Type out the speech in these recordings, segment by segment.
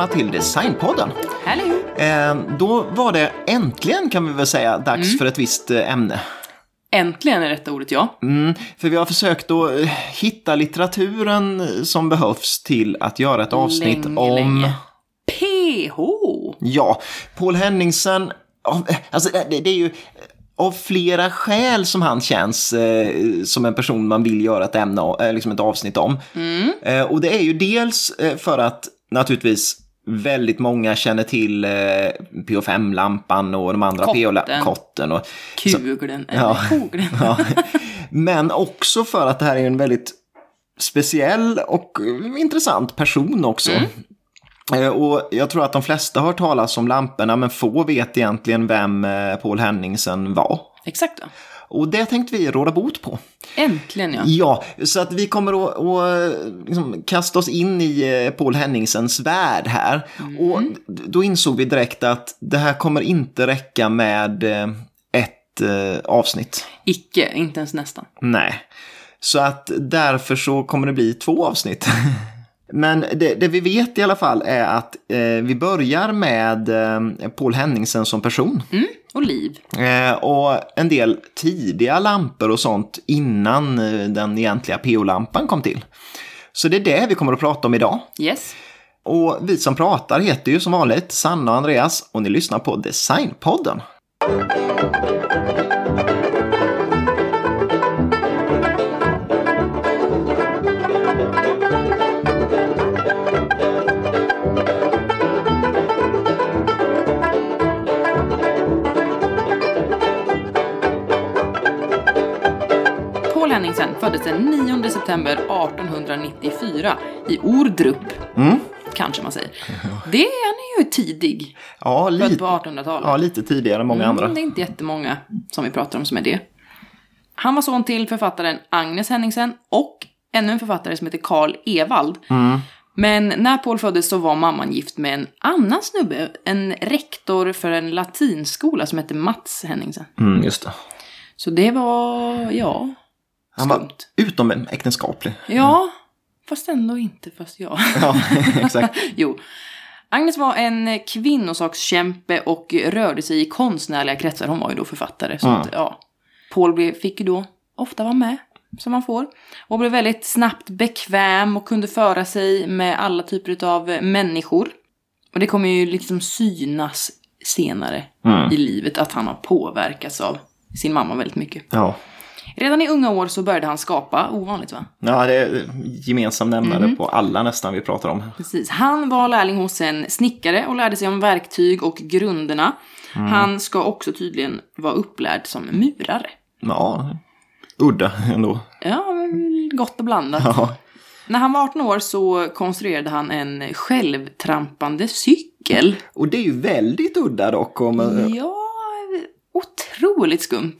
välkomna till Designpodden. Hallå! Eh, då var det äntligen, kan vi väl säga, dags Mm. för ett visst eh, ämne. Äntligen är rätta ordet ja. Mm, för vi har försökt att eh, hitta litteraturen som behövs till att göra ett avsnitt Länge, om... länge. PH! Ja, Paul Henningsen, alltså det, det är ju av flera skäl som han känns eh, som en person man vill göra ett ämne, eh, liksom ett avsnitt om. Mm. Eh, och det är ju dels för att naturligtvis väldigt många känner till eh, PO5-lampan och de andra Kotten. PO-kotten. Och, Kugeln, eller Ja. ja. Men också för att det här är en väldigt speciell och intressant person också. Eh, Och jag tror att de flesta har hört talas om lamporna, men få vet egentligen vem eh, Paul Henningsen var. Exakt då. Och det tänkte vi råda bot på. Äntligen ja. Ja, så att vi kommer att, att liksom kasta oss in i eh, Paul Henningsens värld här. Och då insåg vi direkt att det här kommer inte räcka med eh, ett eh, avsnitt. Icke, inte ens nästan. Nej. Så att därför så kommer det bli två avsnitt. Men det, det vi vet i alla fall är att eh, vi börjar med eh, Paul Henningsen som person. Mm. Och liv. Eh, och en del tidiga lampor och sånt innan eh, den egentliga PO-lampan kom till. Så det är det vi kommer att prata om idag. Yes. Och vi som pratar heter ju som vanligt Sanna och Andreas och ni lyssnar på Designpodden. Paul föddes den 9 september 1894 i Ordrup. Mm. Kanske man säger. Det är han ju tidig. Ja, lite, på 1800-talet. ja, lite tidigare än många andra. Mm, det är inte jättemånga som vi pratar om som är det. Han var son till författaren Agnes Henningsen och ännu en författare som heter Karl Evald. Mm. Men när Paul föddes så var mamman gift med en annan snubbe, en rektor för en latinskola som hette Mats Henningsen. Mm, just det. Så det var, ja, Han var skumt. utom äktenskaplig. Ja, fast ändå inte, fast ja. Ja, exakt. Jo. Agnes var en kvinnosakskämpe och rörde sig i konstnärliga kretsar. Hon var ju då författare. Så Mm. att, ja. Paul blev, fick ju då ofta vara med, som man får. Och blev väldigt snabbt bekväm och kunde föra sig med alla typer av människor. Och det kommer ju liksom synas senare Mm. i livet att han har påverkats av sin mamma väldigt mycket. Ja. Redan i unga år så började han skapa, ovanligt va? ja, det är gemensam nämnare Mm. på alla nästan vi pratar om. Precis. Han var lärling hos en snickare och lärde sig om verktyg och grunderna. Han ska också tydligen vara upplärd som murare. Ja, udda ändå. Ja, gott och blandat. Ja. När han var 18 år så konstruerade han en självtrampande cykel. Och det är ju väldigt udda dock. Om, Ja, otroligt skumt.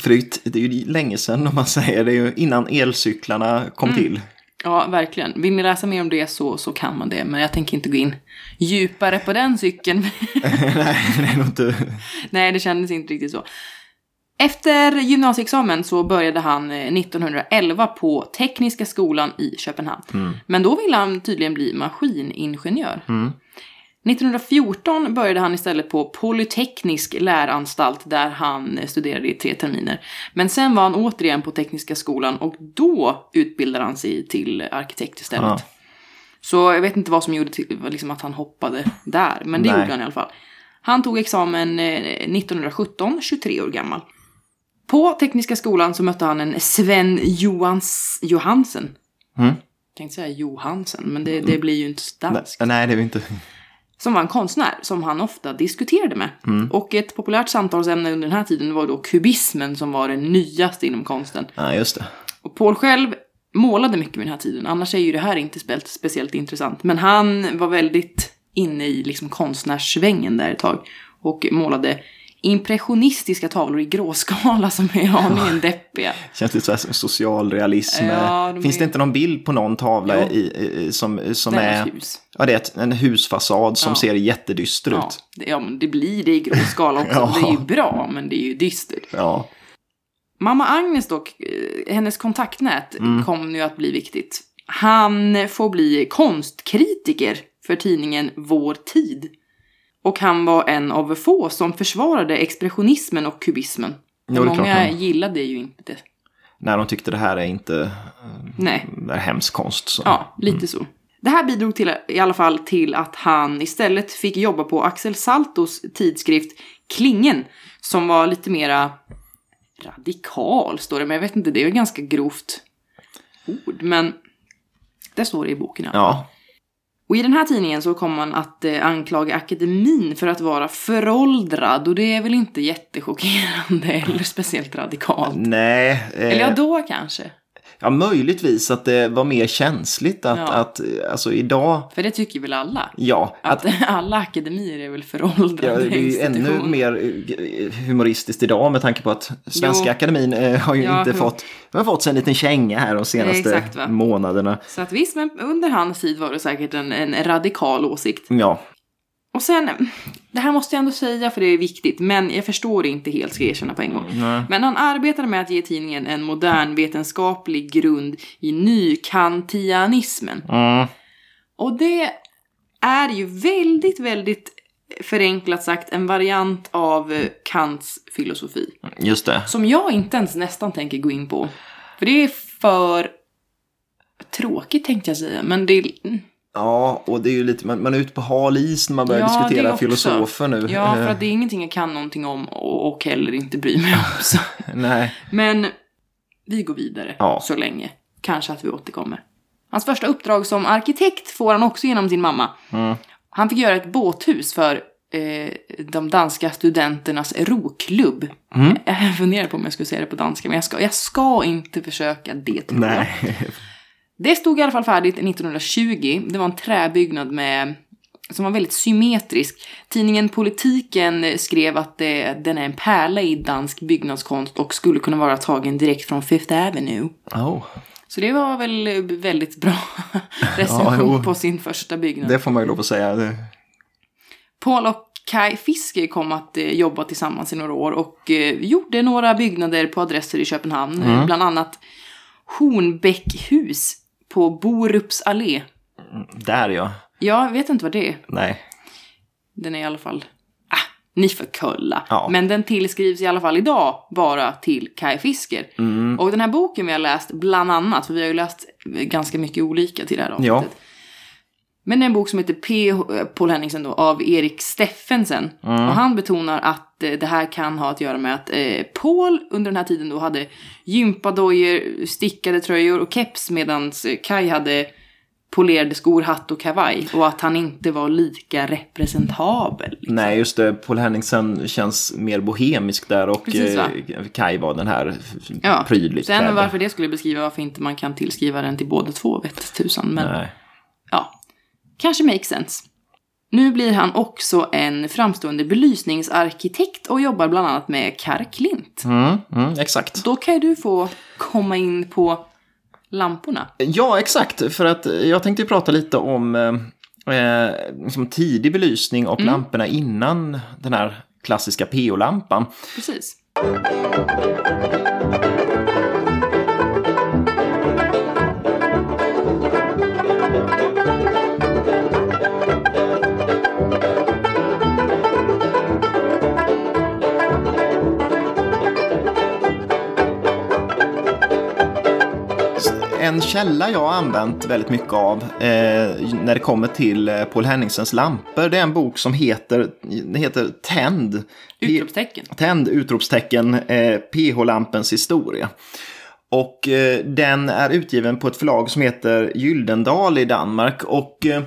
För det är, ju, länge sedan om man säger. Det är ju innan elcyklarna kom Mm. till. Ja, verkligen. Vill ni läsa mer om det så, så kan man det. Men jag tänker inte gå in djupare på den cykeln. Nej, det är nog inte... Nej, det kändes inte riktigt så. Efter gymnasieexamen så började han eh, 1911 på Tekniska skolan i Köpenhamn. Men då ville han tydligen bli maskiningenjör. 1914 började han istället på Polyteknisk läranstalt där han eh, studerade i tre terminer. Men sen var han återigen på Tekniska skolan och då utbildade han sig till arkitekt istället. Ja. Så jag vet inte vad som gjorde till, liksom att han hoppade där, men det Nej. gjorde han i alla fall. Han tog examen eh, 1917, 23 år gammal. På Tekniska skolan så mötte han en Sven Johans, Johansen. Mm. Jag tänkte säga Johansen, men det, det blir ju inte danskt. Nej, nej, det är vi inte. Som var en konstnär som han ofta diskuterade med. Mm. Och ett populärt samtalsämne under den här tiden var då kubismen som var det nyaste inom konsten. Nej, just det. Och Paul själv målade mycket vid den här tiden, annars är ju det här inte spe- speciellt intressant. Men han var väldigt inne i liksom konstnärssvängen där ett tag. Och målade impressionistiska tavlor i gråskala som är aningen deppiga. Känns lite som socialrealism. Ja, de Finns är- det inte någon bild på någon tavla i, i, som, som är hus. Ja, det är en husfasad som Ja. ser jättedyster Ja, ut. det, ja, men det blir det i gråskala också. Ja. Det är ju bra, men det är ju dystert. Ja. Mamma Agnes dock, eh, hennes kontaktnät Mm. kom nu att bli viktigt. Han får bli konstkritiker för tidningen Vår Tid. Och han var en av få som försvarade expressionismen och kubismen. Jo, Många han- gillade ju inte det. När de tyckte det här är inte Nej, det är hemsk konst. Så. ja, lite så. Det här bidrog till, i alla fall till att han istället fick jobba på Axel Saltos tidskrift Klingen, som var lite mera radikal, står det. Men jag vet inte, det är ju ganska grovt ord. Men det står det i boken. Ja. Ja, Och i den här tidningen så kommer man att eh, anklaga akademin för att vara föråldrad. Och det är väl inte jättechockerande eller speciellt radikalt. nej. eh, Eller ja, då kanske. Ja, möjligtvis att det var mer känsligt att, Ja. att alltså idag, För det tycker väl alla. ja, att Att alla akademier är väl Ja, föråldrade det är ju ännu mer eh, humoristiskt idag med tanke på att Svenska Jo. Akademin eh, har ju Ja, inte hur- fått, har fått sig en liten känga här de senaste exakt, månaderna. Så att visst, men under hans tid var det säkert en, en radikal åsikt. Ja, Och sen, det här måste jag ändå säga för det är viktigt, men jag förstår inte helt, ska jag erkänna på en gång. Men han arbetade med att ge tidningen en modern vetenskaplig grund i nykantianismen. mm, Och det är ju väldigt, väldigt förenklat sagt en variant av eh, Kants filosofi. just det. Som jag inte ens nästan tänker gå in på. För det är för tråkigt tänkte jag säga, men det är... Ja, och det är ju lite, man, man är ute på hal is när man börjar Ja, diskutera filosofer nu. Ja, för Eh, att det är ingenting jag kan någonting om och, och heller inte bryr mig om. Så. Nej, Men vi går vidare Ja. så länge. Kanske att vi återkommer. Hans första uppdrag som arkitekt får han också genom sin mamma. Mm. Han fick göra ett båthus för eh, de danska studenternas roklubb. Mm. Jag funderar på om jag skulle säga det på danska, men jag ska, jag ska inte försöka det nej. Det stod i alla fall färdigt 1920. Det var en träbyggnad med, som var väldigt symmetrisk. Tidningen Politiken skrev att det, den är en pärla i dansk byggnadskonst och skulle kunna vara tagen direkt från Fifth Avenue. Oh, Så det var väl väldigt bra recension jo. på sin första byggnad. det får man ju lov att säga. Paul och Kai Fiske kom att eh, jobba tillsammans i några år och eh, gjorde några byggnader på adresser i Köpenhamn. Eh, Bland annat Hornbäckhus på Borups allé. Där ja. Jag vet inte vad det är. Nej. Den är i alla fall... Ah, ni får kolla. Ja. Men den tillskrivs i alla fall idag bara till Kai Fisker. Mm. Och den här boken vi har läst, bland annat, för vi har ju läst ganska mycket olika till det här avsnittet. Ja. Men en bok som heter P. Paul Henningsen då, av Erik Steffensen. Mm. Och han betonar att eh, det här kan ha att göra med att eh, Paul under den här tiden då hade gympadojor, stickade tröjor och keps medan Kai hade polerade skor, hatt och kavaj. Och att han inte var lika representabel. Nej, just det. Paul Henningsen känns mer bohemisk där och Precis, va? eh, Kai var den här Ja, prydligt sen klädda. varför det skulle beskriva varför inte man kan tillskriva den till båda två vet tusan. Men Nej. Kanske makes sense. Nu blir han också en framstående belysningsarkitekt och jobbar bland annat med Karl Klint. Mm, mm, exakt. Då kan ju du få komma in på lamporna. Ja, exakt. För att jag tänkte prata lite om eh, eh, liksom tidig belysning och Mm. lamporna innan den här klassiska PO-lampan. Precis. En källa jag har använt väldigt mycket av eh, när det kommer till eh, Paul Henningsens lampor, det är en bok som heter, det heter Tänd. Utropstecken. Tänd! Utropstecken eh, PH-lampens historia. Och eh, den är utgiven på ett förlag som heter Gyldendal i Danmark. Och eh,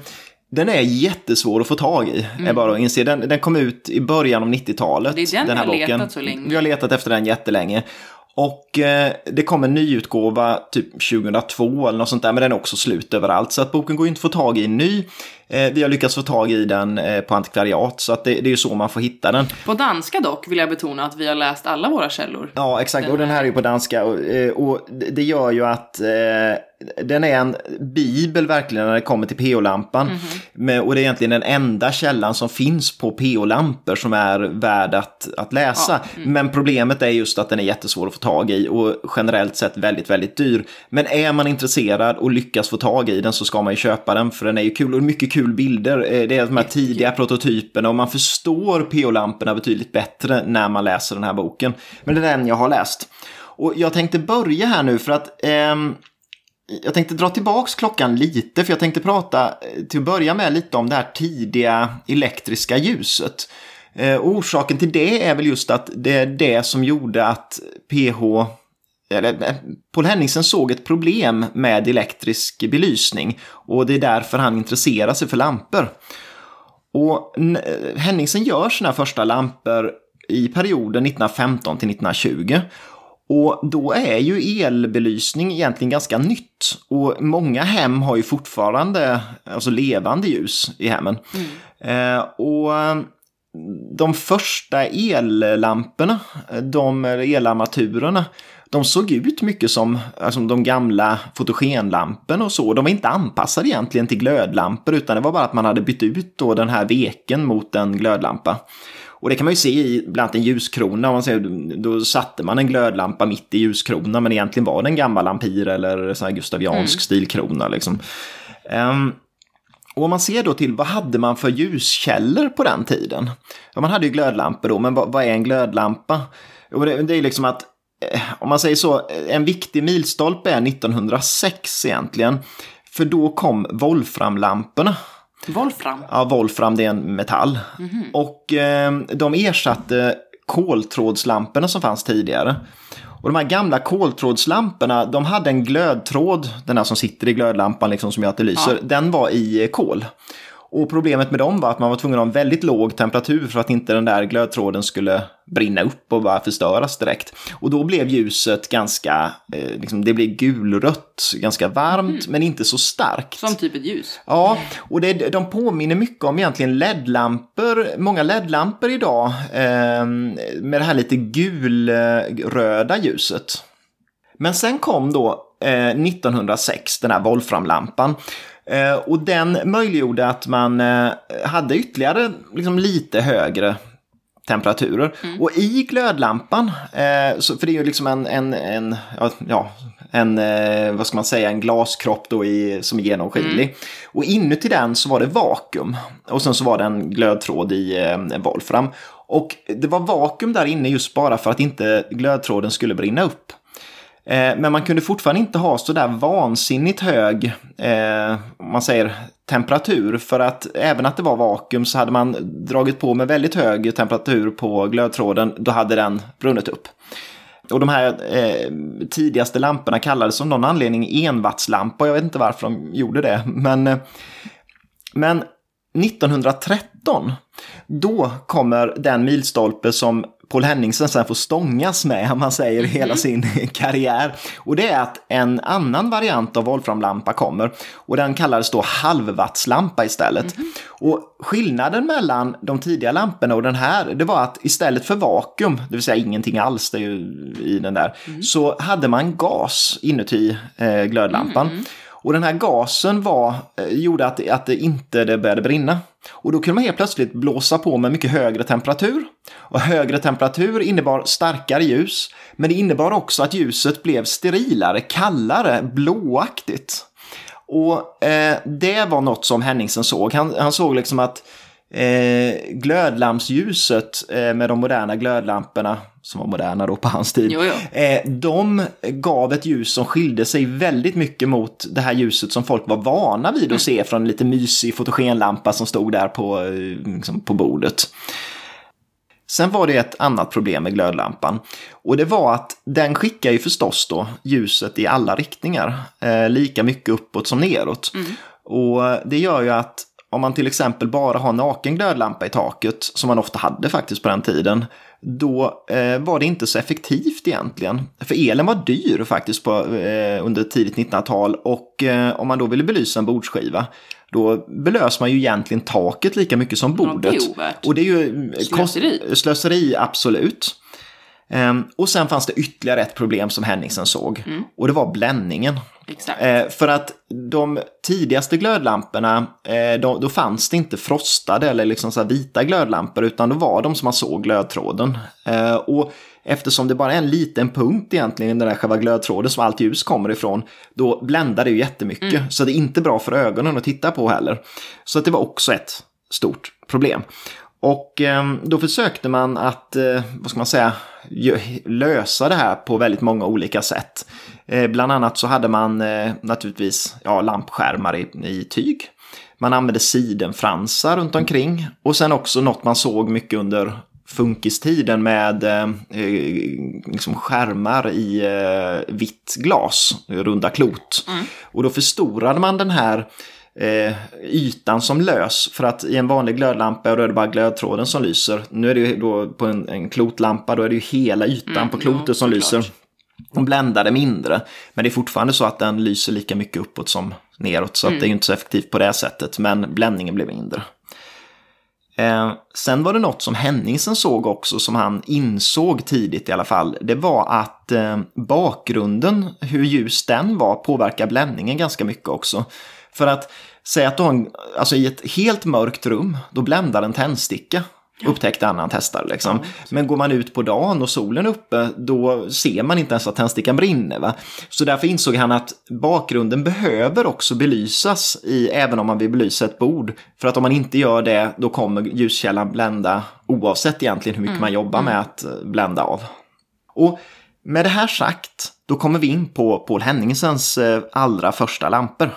den är jättesvår att få tag i, är bara att inse. Den, den kom ut i början av 90-talet. Mm. Det är den här vi har boken. letat så länge. Vi har letat efter den jättelänge. Och eh, det kom en nyutgåva typ 2002 eller något sånt där, men den är också slut överallt. Så att boken går ju inte att få tag i ny. Eh, vi har lyckats få tag i den eh, på antikvariat, så att det, det är ju så man får hitta den. På danska dock vill jag betona att vi har läst alla våra källor. Ja, exakt. Och den här är ju på danska. Och, eh, och det gör ju att den är en bibel verkligen när det kommer till PO-lampan. Mm. Och det är egentligen den enda källan som finns på PO-lampor som är värd att, att läsa. Ja. Mm. Men problemet är just att den är jättesvår att få tag i och generellt sett väldigt, väldigt dyr. Men är man intresserad och lyckas få tag i den så ska man ju köpa den för den är ju kul och mycket kul bilder. Eh, det är de här tidiga prototyperna och man förstår PO-lamporna betydligt bättre när man läser den här boken. Men det är den jag har läst. Och jag tänkte börja här nu för att eh, jag tänkte dra tillbaks klockan lite för jag tänkte prata eh, till att börja med lite om det här tidiga elektriska ljuset. Eh, orsaken till det är väl just att det är det som gjorde att PH eller, eh, Paul Henningsen såg ett problem med elektrisk belysning och det är därför han intresserar sig för lampor. Och Henningsen gör sina första lampor i perioden 1915 till 1920 och då är ju elbelysning egentligen ganska nytt. Och många hem har ju fortfarande alltså levande ljus i hemmen. Mm. Eh, och eh, de första ellamporna, de elarmaturerna, de såg ut mycket som alltså, de gamla fotogenlamporna och så. De var inte anpassade egentligen till glödlampor utan det var bara att man hade bytt ut då den här veken mot en glödlampa. Och det kan man ju se i bland annat en ljuskrona. Man ser, då satte man en glödlampa mitt i ljuskronan men egentligen var det en gammal ampir eller sån här gustaviansk mm. stilkrona. Liksom. Um, och om man ser då till vad hade man för ljuskällor på den tiden? Ja, man hade ju glödlampor då, men vad, vad är en glödlampa? Och det, det är liksom att om man säger så, en viktig milstolpe är 1906 egentligen. För då kom Wolframlamporna Wolfram? Ja, Wolfram det är en metall. Mm -hmm. Och eh, de ersatte koltrådslamporna som fanns tidigare. Och de här gamla koltrådslamporna, de hade en glödtråd, den här som sitter i glödlampan liksom som gör att det lyser, ja. den var i kol. Och problemet med dem var att man var tvungen att ha en väldigt låg temperatur för att inte den där glödtråden skulle brinna upp och bara förstöras direkt. Och då blev ljuset ganska, eh, liksom, det blev gulrött, ganska varmt mm. men inte så starkt. Som typ ett ljus. Ja, och det, de påminner mycket om egentligen LED-lampor, många LED-lampor idag eh, med det här lite gulröda ljuset. Men sen kom då eh, 1906 den här Wolframlampan. Eh, och den möjliggjorde att man eh, hade ytterligare liksom, lite högre temperaturer. Mm. Och i glödlampan, eh, för det är ju liksom en, en, en ja, en, vad ska man säga, en glaskropp då i, som är genomskinlig. Mm. Och inuti den så var det vakuum. Och sen så var det en glödtråd i eh, Wolfram. Och det var vakuum där inne just bara för att inte glödtråden skulle brinna upp. Eh, men man kunde fortfarande inte ha så där vansinnigt hög, eh, om man säger temperatur. För att även att det var vakuum så hade man dragit på med väldigt hög temperatur på glödtråden, då hade den brunnit upp. Och de här eh, tidigaste lamporna kallades av någon anledning envattslampa. Jag vet inte varför de gjorde det. Men, eh, men 1913, då kommer den milstolpe som Paul Henningsen sen får stångas med, om man säger, hela sin karriär. Och det är att en annan variant av Wolframlampa kommer. Och den kallades då halvvattslampa istället. Mm. Och skillnaden mellan de tidiga lamporna och den här, det var att istället för vakuum, det vill säga ingenting alls det är ju i den där, mm. så hade man gas inuti eh, glödlampan. Mm. Och den här gasen var, eh, gjorde att, att det inte det började brinna. Och då kunde man helt plötsligt blåsa på med mycket högre temperatur. Och högre temperatur innebar starkare ljus. Men det innebar också att ljuset blev sterilare, kallare, blåaktigt. Och eh, det var något som Henningsen såg. Han, han såg liksom att eh, glödlampsljuset eh, med de moderna glödlamporna, som var moderna då på hans tid, jo, jo. Eh, de gav ett ljus som skilde sig väldigt mycket mot det här ljuset som folk var vana vid att se från en lite mysig fotogenlampa som stod där på, eh, liksom på bordet. Sen var det ett annat problem med glödlampan. Och det var att den skickar ju förstås då ljuset i alla riktningar. Eh, lika mycket uppåt som neråt. Mm. Och det gör ju att om man till exempel bara har naken glödlampa i taket, som man ofta hade faktiskt på den tiden, då eh, var det inte så effektivt egentligen. För elen var dyr faktiskt på, eh, under tidigt 1900-tal och eh, om man då ville belysa en bordsskiva, då belös man ju egentligen taket lika mycket som bordet. Ja, det och det är ju slöseri. slöseri, absolut. Ehm, och sen fanns det ytterligare ett problem som Henningsen såg. Och det var bländningen. Eh, för att de tidigaste glödlamporna, eh, då, då fanns det inte frostade eller liksom så vita glödlampor, utan då var de som man såg glödtråden. Och eftersom det bara är en liten punkt egentligen, den där själva glödtråden som allt ljus kommer ifrån, då bländar det ju jättemycket. Så det är inte bra för ögonen att titta på heller. Så att det var också ett stort problem. Och eh, då försökte man att, eh, vad ska man säga, lösa det här på väldigt många olika sätt. Eh, bland annat så hade man eh, naturligtvis ja, lampskärmar i, i tyg. Man använde sidenfransar runt omkring och sen också något man såg mycket under funkistiden med eh, liksom skärmar i eh, vitt glas, runda klot. Och då förstorade man den här eh, ytan som lös. För att i en vanlig glödlampa då är det bara glödtråden som lyser. Nu är det ju då på en, en klotlampa, då är det ju hela ytan Mm, på klotet ja, som lyser. De bländade mindre. Men det är fortfarande så att den lyser lika mycket uppåt som neråt. Så att Mm. det är ju inte så effektivt på det sättet. Men bländningen blev mindre. Eh, sen var det något som Henningsen såg också, som han insåg tidigt i alla fall. Det var att eh, bakgrunden, hur ljus den var, påverkar bländningen ganska mycket också. För att säga att du har en, alltså i ett helt mörkt rum, då bländar en tändsticka. Upptäckte han när han testade. Liksom. Men går man ut på dagen och solen är uppe, då ser man inte ens att tändstickan brinner. Va? Så därför insåg han att bakgrunden behöver också belysas, i, även om man vill belysa ett bord. För att om man inte gör det, då kommer ljuskällan blända oavsett egentligen hur mycket man jobbar med att eh, blända av. Och med det här sagt, då kommer vi in på Paul Henningsens eh, allra första lampor.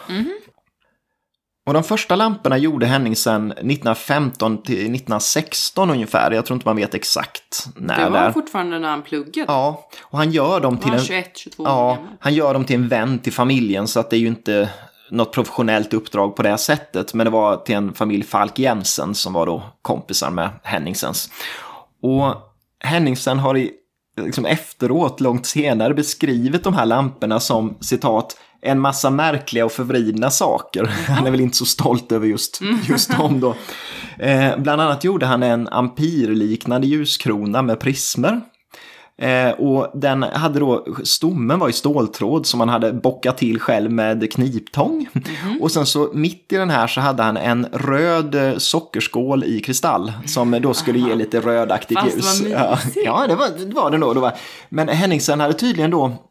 Och de första lamporna gjorde Henningsen 1915 till 1916 ungefär. Jag tror inte man vet exakt när det var där. fortfarande när han pluggade. Ja, och han gör dem till en... 21, 22 år Ja, han gör dem till en vän till familjen så att det är ju inte något professionellt uppdrag på det sättet. Men det var till en familj Falk Jensen som var då kompisar med Henningsens. Och Henningsen har i, liksom efteråt, långt senare, beskrivit de här lamporna som citat en massa märkliga och förvridna saker. Han är väl inte så stolt över just, just dem då. Eh, bland annat gjorde han en ampirliknande ljuskrona med prismer. Eh, och den hade då, stommen var i ståltråd som man hade bockat till själv med kniptång. Och sen så mitt i den här så hade han en röd eh, sockerskål i kristall som då skulle ge lite rödaktigt Fast ljus. vad Ja, ja, det var det, var nog. Det var. Men Henningsen hade tydligen då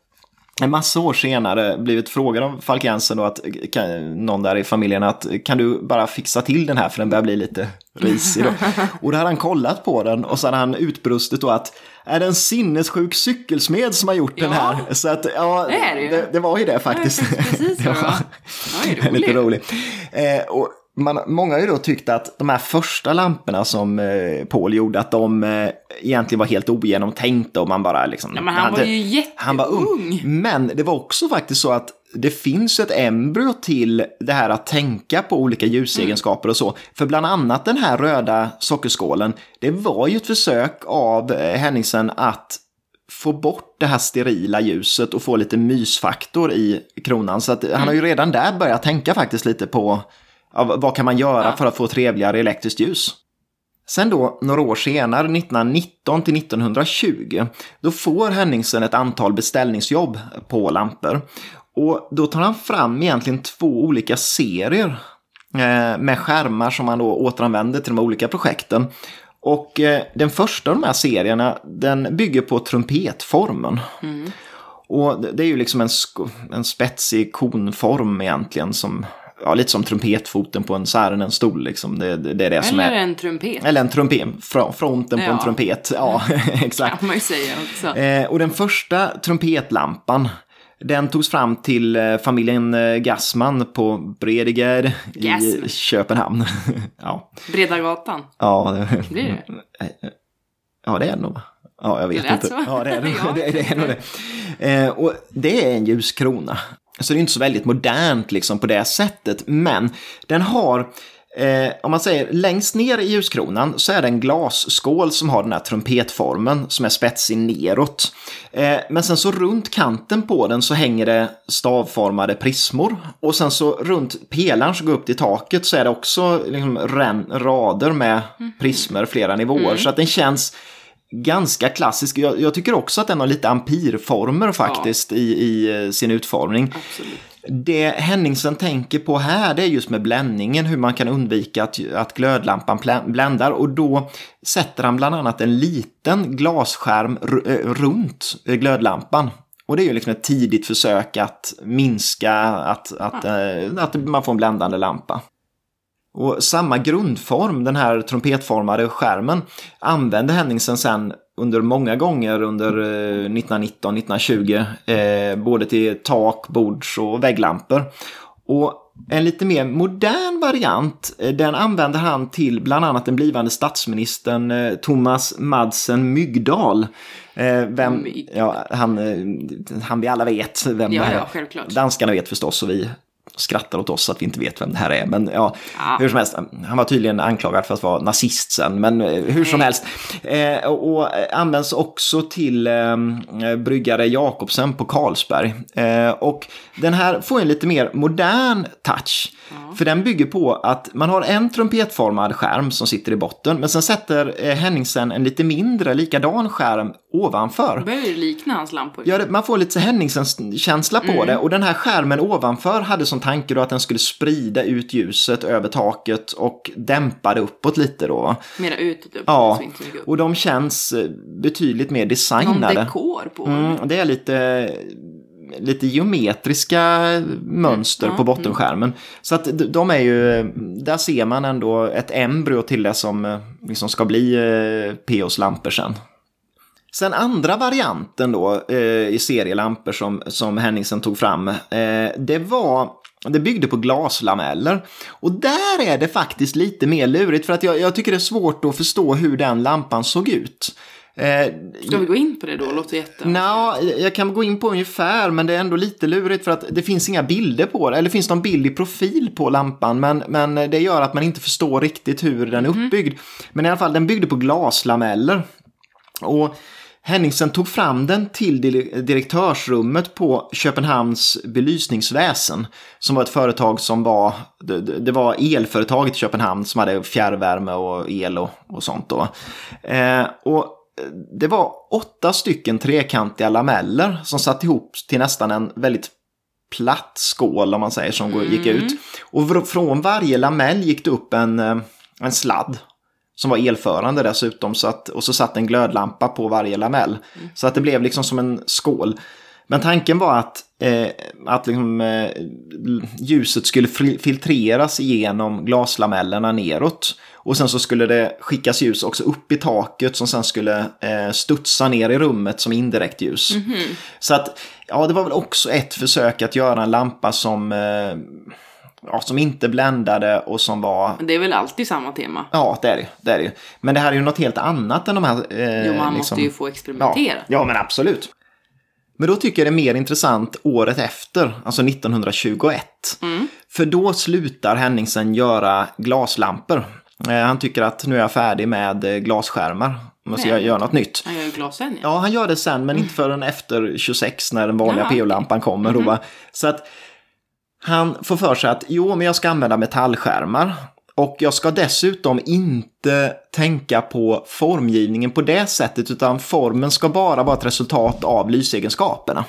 en massa år senare blivit frågad av Falk Jensen då att kan, någon där i familjen att kan du bara fixa till den här för den börjar bli lite risig då. Och då hade han kollat på den och så hade han utbrustit då att är det en sinnessjuk cykelsmed som har gjort den Ja. här? Så att ja, Det det det, det var ju det faktiskt. Ja, precis det var. Det är lite roligt. rolig. Eh, och man, många har ju då tyckt att de här första lamporna som eh, Paul gjorde, att de eh, egentligen var helt ogenomtänkta och man bara liksom... Ja, men han var hade- ju jätteung. han var ung. Men det var också faktiskt så att det finns ett embryo till det här att tänka på olika ljusegenskaper och så. För bland annat den här röda sockerskålen, det var ju ett försök av eh, Henningsen att få bort det här sterila ljuset och få lite mysfaktor i kronan. Så att han har ju redan där börjat tänka faktiskt lite på vad kan man göra för att få trevligare elektriskt ljus. Sen då, några år senare, 1919 till 1920, då får Henningsen ett antal beställningsjobb på lampor. Och då tar han fram egentligen två olika serier eh, med skärmar som han då återanvänder till de olika projekten. Och eh, den första av de här serierna, den bygger på trumpetformen. Och det är ju liksom en, en spetsig konform egentligen som, ja lite som trumpetfoten på en särenen stol liksom. Det, det, det är det som Eller är... en trumpet. Eller en trumpet, fr- fronten på en Ja. trumpet. Ja, exakt. kan man ju säga också. Eh, och den första trumpetlampan, den togs fram till eh, familjen eh, Gassman på Brediger i. Köpenhamn. ja. Breda gatan. Ja, det, Blir det? ja, det är det nog. Ja, jag vet Det inte. så. Ja, det är det, Ja. det, det, är nog det. Eh, och det är en ljuskrona. Så det är inte så väldigt modernt liksom på det sättet. Men den har, eh, om man säger längst ner i ljuskronan så är det en glasskål som har den här trumpetformen som är spetsig neråt. Eh, men sen så runt kanten på den så hänger det stavformade prismor. Och sen så runt pelaren som går upp till taket så är det också liksom rader med prismer flera nivåer. Så att den känns ganska klassisk. Jag, jag, tycker också att den har lite ampirformer faktiskt ja. i, i eh, sin utformning. Absolut. Det Henningsen tänker på här det är just med bländningen, hur man kan undvika att, att glödlampan bländar. Och då sätter han bland annat en liten glasskärm eh, runt glödlampan. Och det är ju liksom ett tidigt försök att minska att, att, ja. att man får en bländande lampa. Och samma grundform, den här trumpetformade skärmen, använde Henningsen sen under många gånger under 1919-1920, eh, eh, både till tak, bords och vägglampor. Och en lite mer modern variant, eh, den använder han till bland annat den blivande statsministern eh, Thomas Madsen Myggdal. Vem, ja, han, han vi alla vet vem ja, det är. Ja, självklart. Danskarna vet förstås och vi skrattar åt oss att vi inte vet vem det här är. Men ja, ja. hur som helst, han var tydligen anklagad för att vara nazist sen, men eh, hur som helst. Eh, och, och används också till eh, bryggare Jakobsen på Carlsberg. Eh, och den här får en lite mer modern touch. Ja. För den bygger på att man har en trumpetformad skärm som sitter i botten, men sen sätter eh, Henningsen en lite mindre likadan skärm ovanför. Börjar likna hans lampor. Ja, man får lite Henningsens känsla på mm. det. Och den här skärmen ovanför hade som tanke då att den skulle sprida ut ljuset över taket och dämpa det uppåt lite då. Mera utåt upp. Ja, och de känns eh, betydligt mer designade. Någon dekor på mm, Det är lite lite geometriska mönster mm, på bottenskärmen. Så att de är ju, där ser man ändå ett embryo till det som eh, liksom ska bli eh, POs lampor sen. Sen andra varianten då eh, i serielampor som, som Henningsen tog fram, eh, det var det byggde på glaslameller. Och där är det faktiskt lite mer lurigt för att jag, jag tycker det är svårt att förstå hur den lampan såg ut. Eh, Ska vi gå in på det då? Låter jätte... Nå, jag kan gå in på ungefär, men det är ändå lite lurigt för att det finns inga bilder på det. Eller finns någon bild i profil på lampan, men, men det gör att man inte förstår riktigt hur den är mhm. uppbyggd. Mm. Men i alla fall, den byggde på glaslameller. Och Henningsen tog fram den till direktörsrummet på Köpenhamns belysningsväsen. Som var ett företag som var, det, var elföretaget i Köpenhamn som hade fjärrvärme och el och, och sånt då. Eh, och det var åtta stycken trekantiga lameller som satt ihop till nästan en väldigt platt skål om man säger som mm. gick ut. Och från varje lamell gick det upp en, eh, en sladd som var elförande dessutom. Så att, och så satt en glödlampa på varje lamell. Mm. Så att det blev liksom som en skål. Men tanken var att, eh, att liksom, eh, ljuset skulle filtreras igenom glaslamellerna neråt. Och sen så skulle det skickas ljus också upp i taket som sen skulle eh, studsa ner i rummet som indirekt ljus. Mm -hmm. Så att, ja det var väl också ett försök att göra en lampa som eh, ja, som inte bländade och som var... Men det är väl alltid samma tema? Ja, det är det. det, är det. Men det här är ju något helt annat än de här... Eh, jo, man liksom... måste ju få experimentera. Ja, ja, men absolut. Men då tycker jag det är mer intressant året efter, alltså 1921. Mm. För då slutar Henningsen göra glaslampor. Eh, han tycker att nu är jag färdig med eh, glasskärmar. Måste jag göra något nytt. Han gör ju glas sen ja. Ja, han gör det sen men inte förrän efter 26 när den vanliga PO-lampan kommer. Mm. Så att han får för sig att jo, men jag ska använda metallskärmar. Och jag ska dessutom inte tänka på formgivningen på det sättet utan formen ska bara vara ett resultat av lysegenskaperna.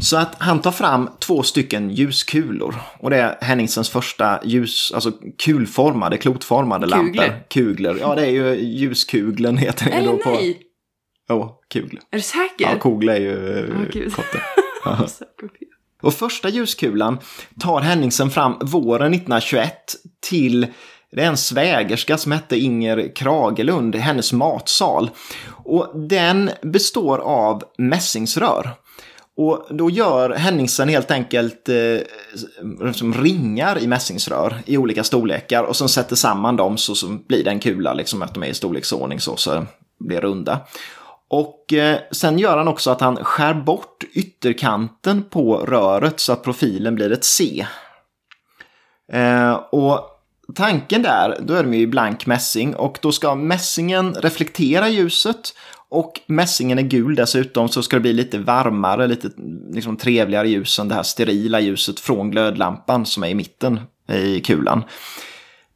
Så att han tar fram två stycken ljuskulor. Och det är Henningsens första ljus, alltså kulformade, klotformade Kugler. lampor. Kugler. Ja, det är ju ljuskugeln heter det då på... nej! Jo, oh, kugel. Är du säker? Ja, kugla är ju oh, kotte. Och första ljuskulan tar Henningsen fram våren 1921 till det är en svägerska som hette Inger Kragelund, hennes matsal. Och den består av mässingsrör. Och då gör Henningsen helt enkelt eh, som ringar i mässingsrör i olika storlekar och sen sätter samman dem så, så blir det en kula, liksom att de är i storleksordning så, så blir runda. Och eh, sen gör han också att han skär bort ytterkanten på röret så att profilen blir ett C. Eh, och tanken där, då är de ju i blank mässing och då ska mässingen reflektera ljuset och mässingen är gul dessutom så ska det bli lite varmare, lite liksom, trevligare ljus än det här sterila ljuset från glödlampan som är i mitten i kulan.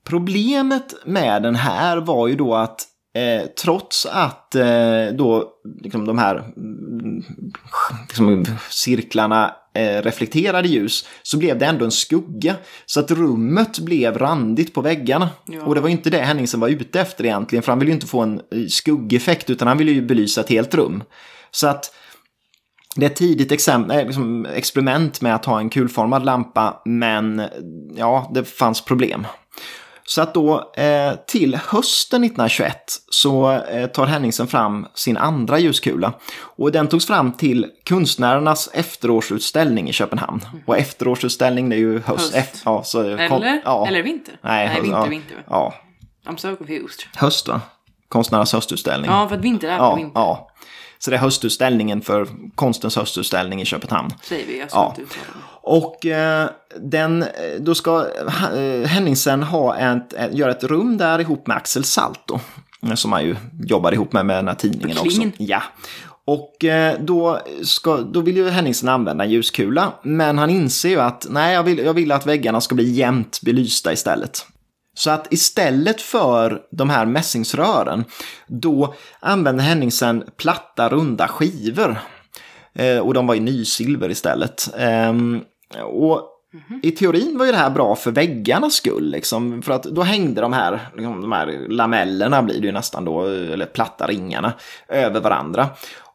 Problemet med den här var ju då att eh, trots att eh, då liksom de här mm, liksom, cirklarna eh, reflekterade ljus så blev det ändå en skugga. Så att rummet blev randigt på väggarna. Ja. Och det var inte det Henningsen var ute efter egentligen, för han ville ju inte få en eh, skuggeffekt utan han ville ju belysa ett helt rum. Så att det är ett tidigt exempel, liksom experiment med att ha en kulformad lampa, men ja, det fanns problem. Så att då eh, till hösten 1921 så eh, tar Henningsen fram sin andra ljuskula. Och den togs fram till konstnärernas efterårsutställning i Köpenhamn. Och efterårsutställning det är ju höst. Höst. Efter, ja, så, Eller? Ja. Eller vinter? Nej, Nej höst, vinter, ja. vinter. Ja, I'm so confused. höst va? Konstnärernas höstutställning. Ja, för att vinter är ja, på vinter. ja. Så det är höstutställningen för konstens höstutställning i Köpenhamn. Säger vi. Jag Ja. Och eh, den, eh, då ska eh, Henningsen ha ett, göra ett rum där ihop med Axel Salto. eh, Som han ju jobbar ihop med med den här tidningen också. Ja. Och då, ska, då vill ju Henningsen använda en ljuskula. Men han inser ju att nej, jag vill, jag vill att väggarna ska bli jämnt belysta istället. Så att istället för de här mässingsrören, då använde Henningsen platta runda skivor. Eh, och de var i nysilver istället. Ehm, och i teorin var ju det här bra för väggarnas skull, liksom, för att då hängde de här, liksom, de här lamellerna, blir det ju nästan då, eller platta ringarna, över varandra.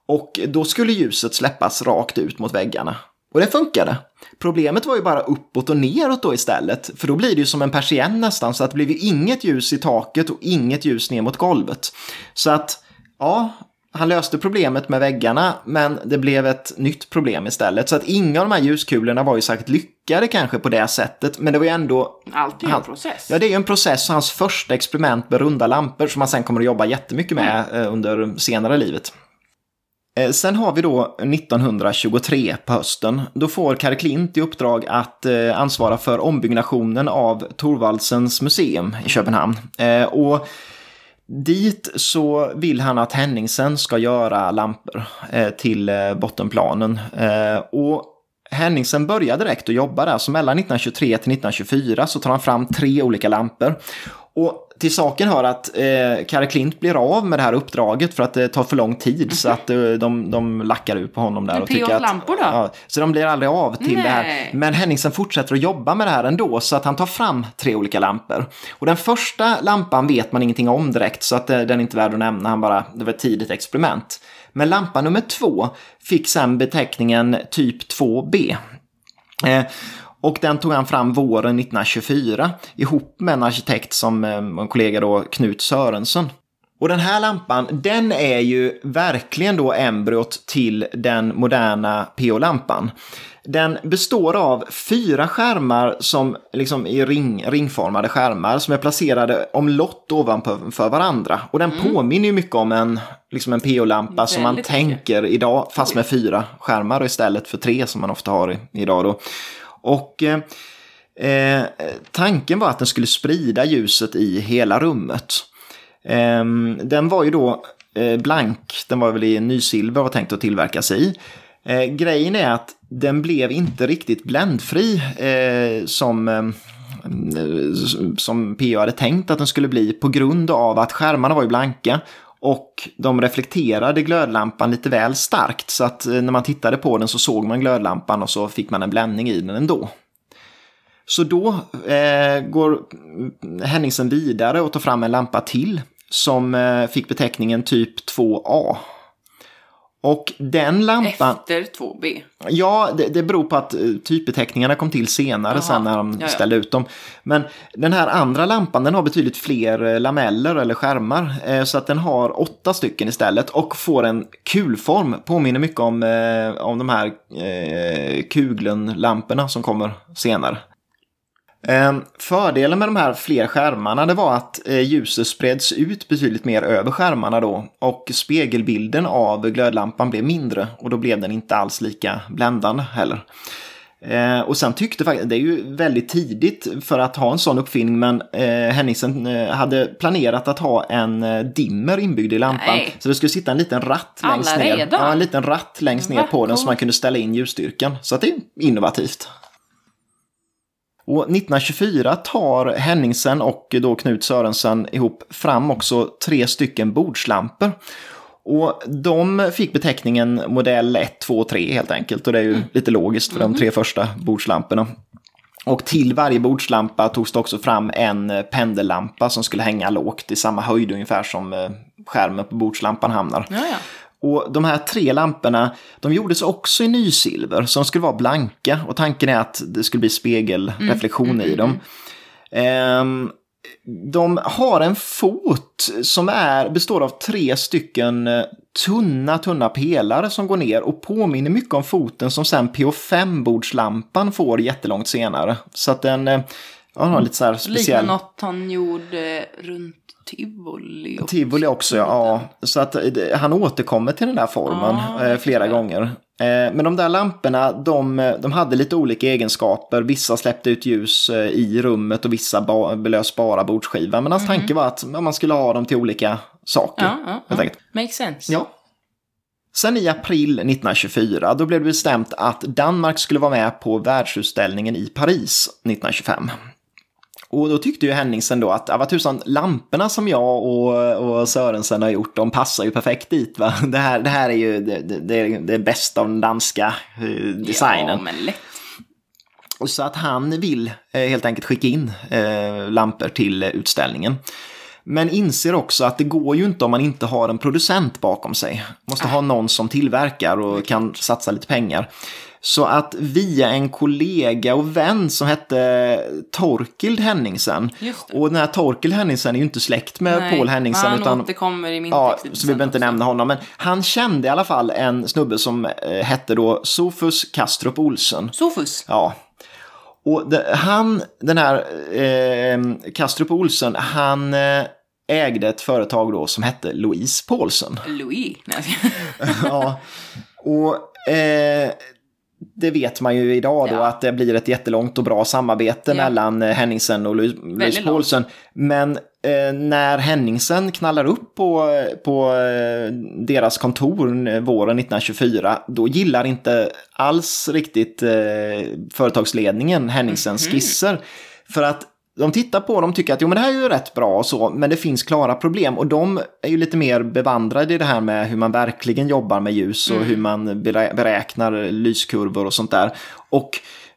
Och då skulle ljuset släppas rakt ut mot väggarna. Och det funkade. Problemet var ju bara uppåt och neråt då istället, för då blir det ju som en persienn nästan, så att det blev ju inget ljus i taket och inget ljus ner mot golvet. Så att, ja, han löste problemet med väggarna, men det blev ett nytt problem istället. Så att inga av de här ljuskulorna var ju säkert lyckade kanske på det sättet, men det var ju ändå... Allt är ju en process. Ja, det är ju en process och hans första experiment med runda lampor som han sen kommer att jobba jättemycket med eh, under senare livet. Eh, sen har vi då 1923 på hösten. Då får Karl Klint i uppdrag att eh, ansvara för ombyggnationen av Thorvaldsens museum i Köpenhamn. Eh, och dit så vill han att Henningsen ska göra lampor till bottenplanen. Och Henningsen börjar direkt att jobba där, så mellan 1923 till 1924 så tar han fram tre olika lampor. Och till saken hör att eh, Karl Klint blir av med det här uppdraget för att det tar för lång tid så att eh, de, de lackar ut på honom där. Men och tycker att, lampor då? Ja, så de blir aldrig av till det här. Nej. Men Henningsen fortsätter att jobba med det här ändå så att han tar fram tre olika lampor. Och den första lampan vet man ingenting om direkt så att eh, den är inte värd att nämna. Han bara, det var ett tidigt experiment. Men lampa nummer två fick sen beteckningen typ 2B. Eh, och den tog han fram våren 1924 ihop med en arkitekt som eh, en kollega då, Knut Sörensen. Och den här lampan, den är ju verkligen då embryot till den moderna PO-lampan. Den består av fyra skärmar som liksom i ring, ringformade skärmar som är placerade omlott ovanför för varandra. Och den påminner ju mycket om en, liksom en PO-lampa som man mycket. tänker idag, fast med fyra skärmar istället för tre som man ofta har i, idag då. Och eh, eh, tanken var att den skulle sprida ljuset i hela rummet. Eh, den var ju då eh, blank, den var väl i nysilver och var tänkt att tillverkas i. Eh, grejen är att den blev inte riktigt bländfri eh, som, eh, som PO hade tänkt att den skulle bli på grund av att skärmarna var ju blanka och de reflekterade glödlampan lite väl starkt så att eh, när man tittade på den så såg man glödlampan och så fick man en bländning i den ändå. Så då eh, går Henningsen vidare och tar fram en lampa till som eh, fick beteckningen typ 2A. Och den lampan... Efter 2B. Ja, det, det beror på att eh, typbeteckningarna kom till senare Jaha. sen när de Ja, ja. ställde ut dem. Men den här andra lampan den har betydligt fler eh, lameller eller skärmar. eh, Så att den har åtta stycken istället och får en kulform. Påminner mycket om, om de här eh, Kuglen-lamporna som kommer senare. Eh, Fördelen med de här fler skärmarna det var att eh, ljuset spreds ut betydligt mer över skärmarna då och spegelbilden av glödlampan blev mindre och då blev den inte alls lika bländande heller. Eh, och sen tyckte faktiskt, det är ju väldigt tidigt för att ha en sån uppfinning, men eh, Henningsen eh, hade planerat att ha en dimmer inbyggd i lampan. Nej. Så det skulle sitta en liten ratt Alla längst ner. redan? Ja, en liten ratt längst ner Va? på den så man kunde ställa in ljusstyrkan. Så det är innovativt. Och 1924 tar Henningsen och då Knut Sörensen ihop fram också tre stycken bordslampor. Och de fick beteckningen modell 1, 2 och 3 helt enkelt. Och det är ju lite logiskt för de tre första bordslamporna. Och till varje bordslampa togs det också fram en pendellampa som skulle hänga lågt i samma höjd ungefär som eh, skärmen på bordslampan hamnar. Ja, ja. Och de här tre lamporna, de gjordes också i nysilver, så de skulle vara blanka. Och tanken är att det skulle bli spegelreflektion i dem. Ehm, de har en fot som är, består av tre stycken eh, tunna, tunna pelare som går ner och påminner mycket om foten som sen PO5-bordslampan får jättelångt senare. Så att den eh, ja, har lite så här Liknar speciell... något han gjorde runt Tivoli. och- Tivoli också, ja. Så att eh, han återkommer till den där formen Ja, eh, flera det. gånger. Eh, men de där lamporna, de, de hade lite olika egenskaper. Vissa släppte ut ljus i rummet och vissa ba, belös spara bordsskivan. Men hans tanke var att man skulle ha dem till olika saker. Ja, ja, ja. Makes sense. Ja. Sen i april 1924, då blev det bestämt att Danmark skulle vara med på världsutställningen i Paris 1925. Och då tyckte ju Henningsen då att, ja, vad tusan, lamporna som jag och, och Sörensen har gjort, de passar ju perfekt dit. Va? Det, här, det här är ju det, det, det, det bästa av den danska eh, designen. Ja, men lätt. Och så att han vill eh, helt enkelt skicka in eh, lampor till utställningen. Men inser också att det går ju inte om man inte har en producent bakom sig. Måste ha någon som tillverkar och kan satsa lite pengar. Så att via en kollega och vän som hette Torkild Henningsen. Och den här Torkild Henningsen är ju inte släkt med Nej, Paul Henningsen. Han utan återkommer i min Ja, text så vi behöver inte också. nämna honom. Men han kände i alla fall en snubbe som eh, hette då Sofus Kastrup Olsen. Sofus. Ja. Och det, han, den här eh, Kastrup Olsen, han eh, ägde ett företag då som hette Louise Paulsen. Louis. Nej, ja. Och eh, det vet man ju idag då Ja. att det blir ett jättelångt och bra samarbete Ja. mellan eh, Henningsen och Louise. Paulsen. Men eh, när Henningsen knallar upp på, på eh, deras kontor våren 1924, då gillar inte alls riktigt eh, företagsledningen Henningsens Mhm. skisser. För att de tittar på dem och tycker att jo, men det här är ju rätt bra och så, men det finns klara problem. Och de är ju lite mer bevandrade i det här med hur man verkligen jobbar med ljus och hur man berä- beräknar lyskurvor och sånt där. Och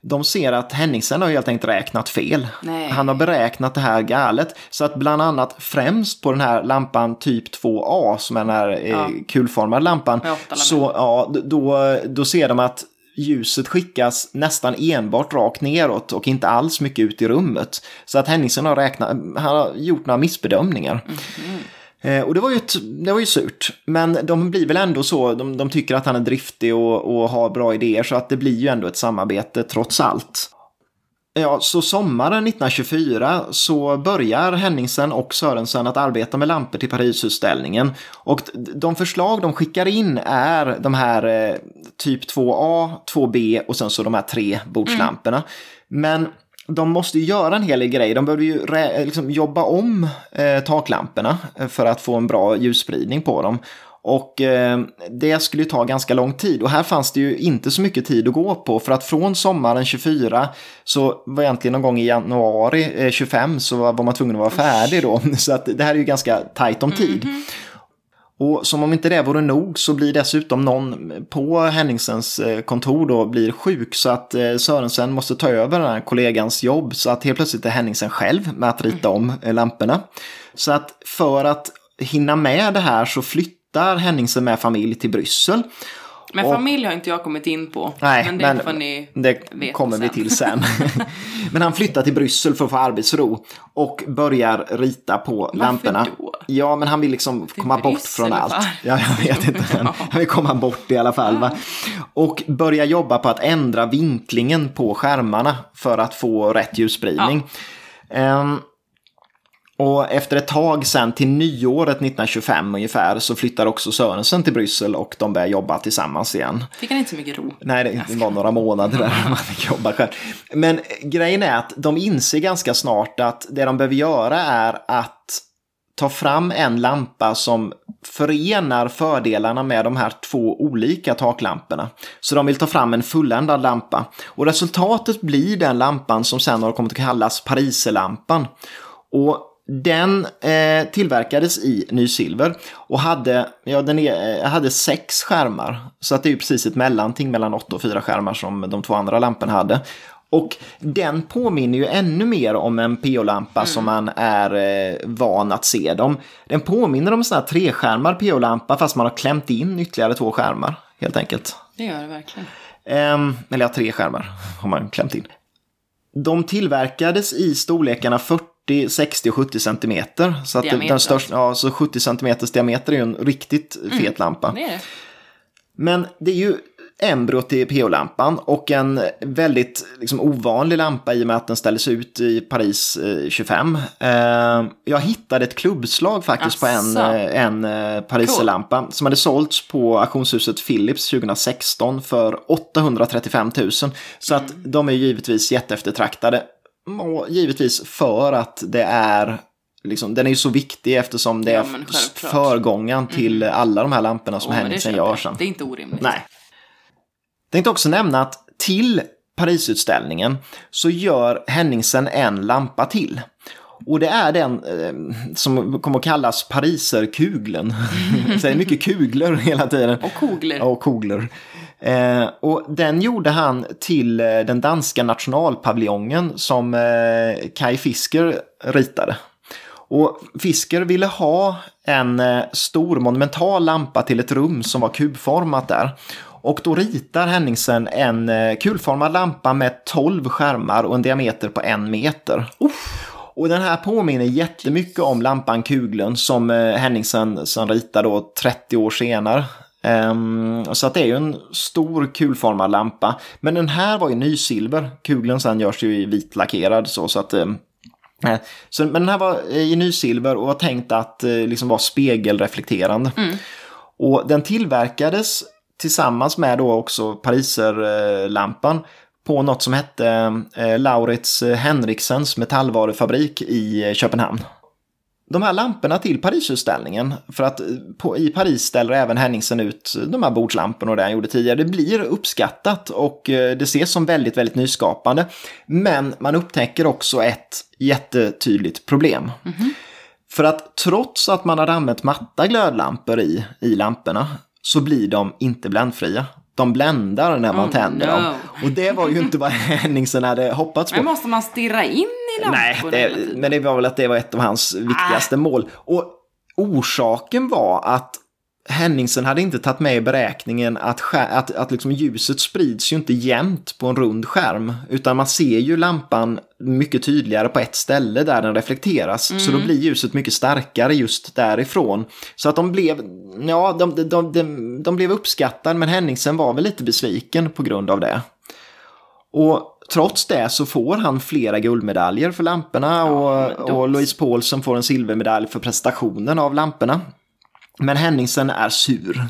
de ser att Henningsen har helt enkelt räknat fel. Nej. Han har beräknat det här galet. Så att bland annat främst på den här lampan typ 2A, som är den här eh, Ja. kulformade lampan, så ja, då, då ser de att ljuset skickas nästan enbart rakt neråt och inte alls mycket ut i rummet. Så att Henningsen har, räknat, han har gjort några missbedömningar. Eh, och det var, ju ett, det var ju surt. Men de blir väl ändå så, de, de tycker att han är driftig och, och har bra idéer så att det blir ju ändå ett samarbete trots allt. Ja, så sommaren 1924 så börjar Henningsen och Sörensen att arbeta med lampor till Parisutställningen. Och de förslag de skickar in är de här eh, typ 2A, 2B och sen så de här tre bordslamporna. Men de måste ju göra en hel del grejer. De behöver ju rä- liksom jobba om eh, taklamporna eh, för att få en bra ljusspridning på dem. Och eh, det skulle ju ta ganska lång tid och här fanns det ju inte så mycket tid att gå på för att från sommaren 24 så var egentligen någon gång i januari eh, 25 så var man tvungen att vara färdig då. Så att det här är ju ganska tajt om tid. Och som om inte det vore nog så blir dessutom någon på Henningsens eh, kontor då blir sjuk så att eh, Sörensen måste ta över den här kollegans jobb så att helt plötsligt är Henningsen själv med att rita om eh, lamporna. Så att för att hinna med det här så flyttar Henningsen med familj till Bryssel. Men familj har inte jag kommit in på. Nej, men det men ni det kommer vi till sen. men han flyttar till Bryssel för att få arbetsro och börjar rita på lamporna. då? Ja, men han vill liksom komma bort Bryssel, från allt. varför? Ja, jag vet inte. Han, vill komma bort i alla fall. Va? Och börja jobba på att ändra vinklingen på skärmarna för att få rätt ljusspridning. Ehm, och efter ett tag sen till nyåret 1925 ungefär så flyttar också Sörensen till Bryssel och de börjar jobba tillsammans igen. Fick han inte så mycket ro? Nej, det- var några månader där man fick jobba själv. Men grejen är att de inser ganska snart att det de behöver göra är att ta fram en lampa som förenar fördelarna med de här två olika taklamporna. Så de vill ta fram en fulländad lampa. Och resultatet blir den lampan som sen har kommit att kallas Pariserlampan. Och den eh, tillverkades i nysilver och hade, ja, den är, eh, hade sex skärmar. Så att det är precis ett mellanting mellan åtta och fyra skärmar som de två andra lamporna hade. Och den påminner ju ännu mer om en PO-lampa mm. som man är eh, van att se dem. Den påminner om en sån här treskärmar PO-lampa fast man har klämt in ytterligare två skärmar helt enkelt. Det gör det verkligen. Um, eller ja, tre skärmar har man klämt in. De tillverkades i storlekarna 40, 60 och 70 centimeter. Så, att den största, ja, så 70 centimeters diameter är ju en riktigt fet mm, lampa. Det det. Men det är ju embryot till PO-lampan och en väldigt liksom, ovanlig lampa i och med att den ställdes ut i Paris eh, 25. Eh, jag hittade ett klubbslag faktiskt Asså. på en, eh, en eh, Pariserlampa cool. som hade sålts på auktionshuset Philips 2016 för 835 000. Så att mm. de är givetvis jätteeftertraktade. Och givetvis för att det är Liksom, den är ju så viktig eftersom det ja, är förgångaren till mm. alla de här lamporna som oh, Henningsen gör sen. Det är inte orimligt. Nej. Tänkte också nämna att till Parisutställningen så gör Henningsen en lampa till. Och det är den eh, som kommer att kallas Pariserkuglen. Så det är mycket kuglor hela tiden. Och kogler. Och kogler. Eh, och den gjorde han till eh, den danska nationalpaviljongen som eh, Kai Fisker ritade. Och Fisker ville ha en eh, stor monumental lampa till ett rum som var kubformat där. Och då ritar Henningsen en eh, kulformad lampa med 12 skärmar och en diameter på en meter. Uff. Och den här påminner jättemycket om lampan Kugeln som Henningsen som ritar då 30 år senare. Um, så att det är ju en stor kulformad lampa. Men den här var ju nysilver. Kugeln sen görs ju i vitlackerad så, så att um, så, men den här var i nysilver och var tänkt att liksom vara spegelreflekterande. Mm. Och den tillverkades tillsammans med då också Pariserlampan på något som hette eh, Laurits Henriksens metallvarufabrik i Köpenhamn. De här lamporna till Parisutställningen, för att på, i Paris ställer även Henningsen ut de här bordslamporna och det han gjorde tidigare, det blir uppskattat och eh, det ses som väldigt, väldigt nyskapande. Men man upptäcker också ett jättetydligt problem. Mm -hmm. För att trots att man hade använt matta glödlampor i, i lamporna så blir de inte bländfria. De bländar när man oh, tänder no. dem. Och det var ju inte vad Henningsen hade hoppats på. Men måste man stirra in i lamporna? Nej, det, men det var väl att det var ett av hans viktigaste ah. mål. Och orsaken var att Henningsen hade inte tagit med i beräkningen att, att, att liksom ljuset sprids ju inte jämnt på en rund skärm. Utan man ser ju lampan mycket tydligare på ett ställe där den reflekteras. Mm. Så då mm. blir ljuset mycket starkare just därifrån. Så att de blev, ja, de, de, de, de blev uppskattade men Henningsen var väl lite besviken på grund av det. Och Trots det så får han flera guldmedaljer för lamporna och, och Louise Paulsen får en silvermedalj för prestationen av lamporna. Men Henningsen är sur.